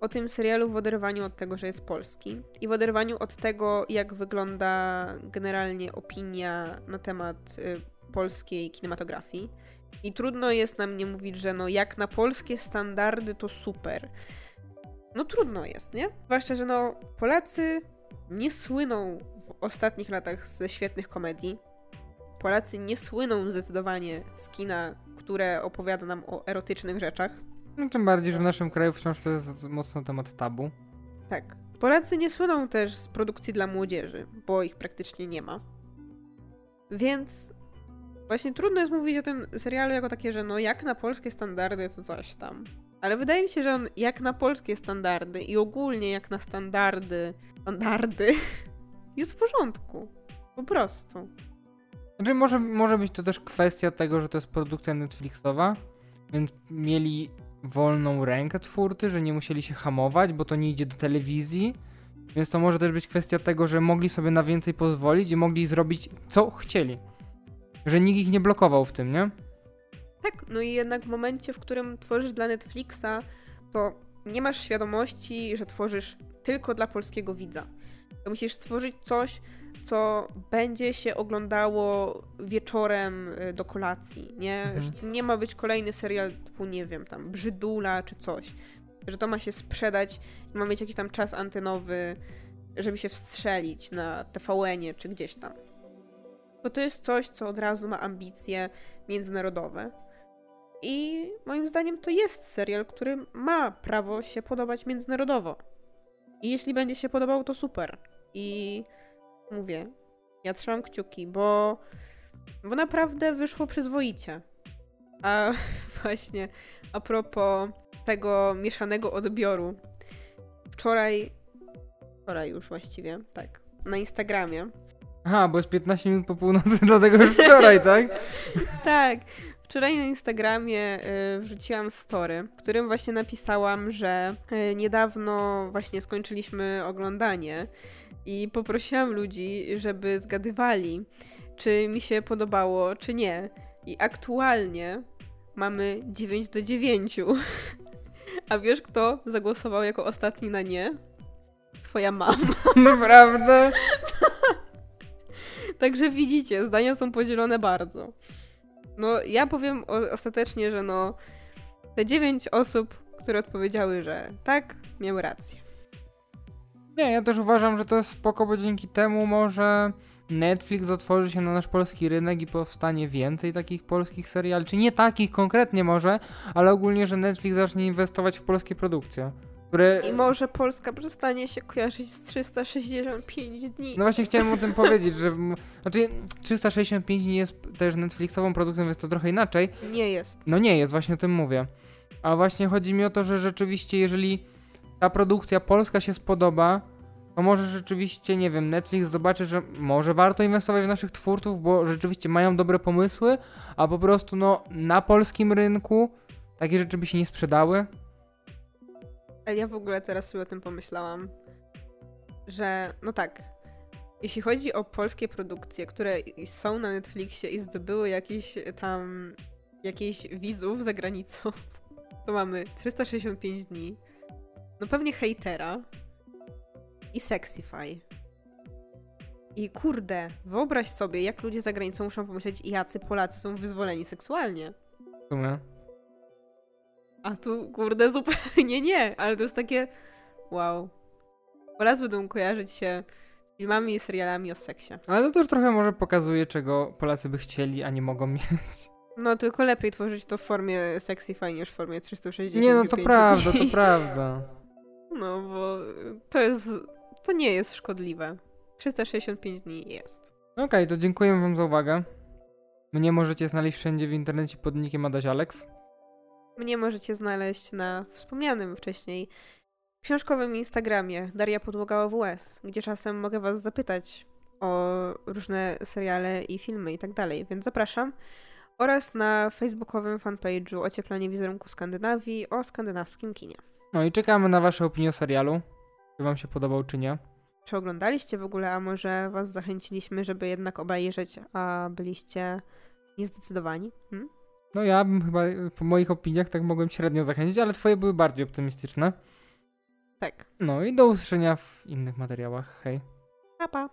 o tym serialu w oderwaniu od tego, że jest polski i w oderwaniu od tego, jak wygląda generalnie opinia na temat y, polskiej kinematografii. I trudno jest nam nie mówić, że no jak na polskie standardy to super. No trudno jest, nie? Zwłaszcza, że no Polacy nie słyną w ostatnich latach ze świetnych komedii. Polacy nie słyną zdecydowanie z kina, które opowiada nam o erotycznych rzeczach. No tym bardziej, że w naszym kraju wciąż to jest mocno temat tabu. Tak. Polacy nie słyną też z produkcji dla młodzieży, bo ich praktycznie nie ma. Więc właśnie trudno jest mówić o tym serialu jako takie, że no jak na polskie standardy to coś tam. Ale wydaje mi się, że on jak na polskie standardy i ogólnie jak na standardy, standardy jest w porządku. Po prostu. Znaczy może, może być to też kwestia tego, że to jest produkcja Netflixowa, więc mieli wolną rękę twórcy, że nie musieli się hamować, bo to nie idzie do telewizji. Więc to może też być kwestia tego, że mogli sobie na więcej pozwolić i mogli zrobić co chcieli. Że nikt ich nie blokował w tym, nie? Tak, no i jednak w momencie, w którym tworzysz dla Netflixa, to nie masz świadomości, że tworzysz tylko dla polskiego widza. To musisz stworzyć coś, co będzie się oglądało wieczorem y, do kolacji, nie? Mhm. Nie ma być kolejny serial typu, nie wiem, tam Brzydula czy coś. Że to ma się sprzedać i ma mieć jakiś tam czas antenowy, żeby się wstrzelić na TVN-ie czy gdzieś tam. Bo to jest coś, co od razu ma ambicje międzynarodowe. I moim zdaniem to jest serial, który ma prawo się podobać międzynarodowo. I jeśli będzie się podobał, to super. I mówię, ja trzymam kciuki, bo, bo naprawdę wyszło przyzwoicie. A właśnie, a propos tego mieszanego odbioru. Wczoraj, wczoraj już właściwie, tak, na Instagramie. Aha, bo jest 15 minut po północy, dlatego już wczoraj, tak? Tak. Wczoraj na Instagramie y, wrzuciłam story, w którym właśnie napisałam, że y, niedawno właśnie skończyliśmy oglądanie i poprosiłam ludzi, żeby zgadywali, czy mi się podobało, czy nie. I aktualnie mamy 9 do 9. A wiesz, kto zagłosował jako ostatni na nie? Twoja mama. Naprawdę? Także widzicie, zdania są podzielone bardzo. No, ja powiem ostatecznie, że no, te dziewięć osób, które odpowiedziały, że tak, miały rację. Nie, ja też uważam, że to jest spoko, bo dzięki temu może Netflix otworzy się na nasz polski rynek i powstanie więcej takich polskich seriali. Czy nie takich konkretnie może, ale ogólnie, że Netflix zacznie inwestować w polskie produkcje. Które... I może Polska przestanie się kojarzyć z 365 dni. No właśnie chciałem o tym powiedzieć, że... Znaczy 365 nie jest też Netflixową produkcją, więc to trochę inaczej. Nie jest. No nie jest, właśnie o tym mówię. A właśnie chodzi mi o to, że rzeczywiście jeżeli ta produkcja polska się spodoba, to może rzeczywiście, nie wiem, Netflix zobaczy, że może warto inwestować w naszych twórców, bo rzeczywiście mają dobre pomysły, a po prostu no na polskim rynku takie rzeczy by się nie sprzedały. Ja w ogóle teraz sobie o tym pomyślałam, że no tak, jeśli chodzi o polskie produkcje, które są na Netflixie i zdobyły jakiś tam jakichś widzów za granicą, to mamy 365 dni, no pewnie hejtera i Sexify. I kurde, wyobraź sobie, jak ludzie za granicą muszą pomyśleć, jacy Polacy są wyzwoleni seksualnie. W sumie. A tu, kurde, zupełnie nie, ale to jest takie wow. Polacy będą kojarzyć się z filmami i serialami o seksie. Ale to też trochę może pokazuje, czego Polacy by chcieli, a nie mogą mieć. No, tylko lepiej tworzyć to w formie Sexify niż w formie 360. Nie, no to prawda, to prawda. No, bo to jest, to nie jest szkodliwe. 365 dni jest. Okej, to dziękuję wam za uwagę. Mnie możecie znaleźć wszędzie w internecie pod nickiem Adaś Alex. Mnie możecie znaleźć na wspomnianym wcześniej książkowym Instagramie Daria Podłoga OWS, gdzie czasem mogę was zapytać o różne seriale i filmy i tak dalej, więc zapraszam. Oraz na facebookowym fanpage'u Ocieplanie wizerunku Skandynawii o skandynawskim kinie. No i czekamy na wasze opinie o serialu. Czy wam się podobał, czy nie. Czy oglądaliście w ogóle, a może was zachęciliśmy, żeby jednak obejrzeć, a byliście niezdecydowani? Hmm? No ja bym chyba y, po moich opiniach tak mogłem średnio zachęcić, ale twoje były bardziej optymistyczne. Tak. No i do usłyszenia w innych materiałach. Hej. Pa, pa.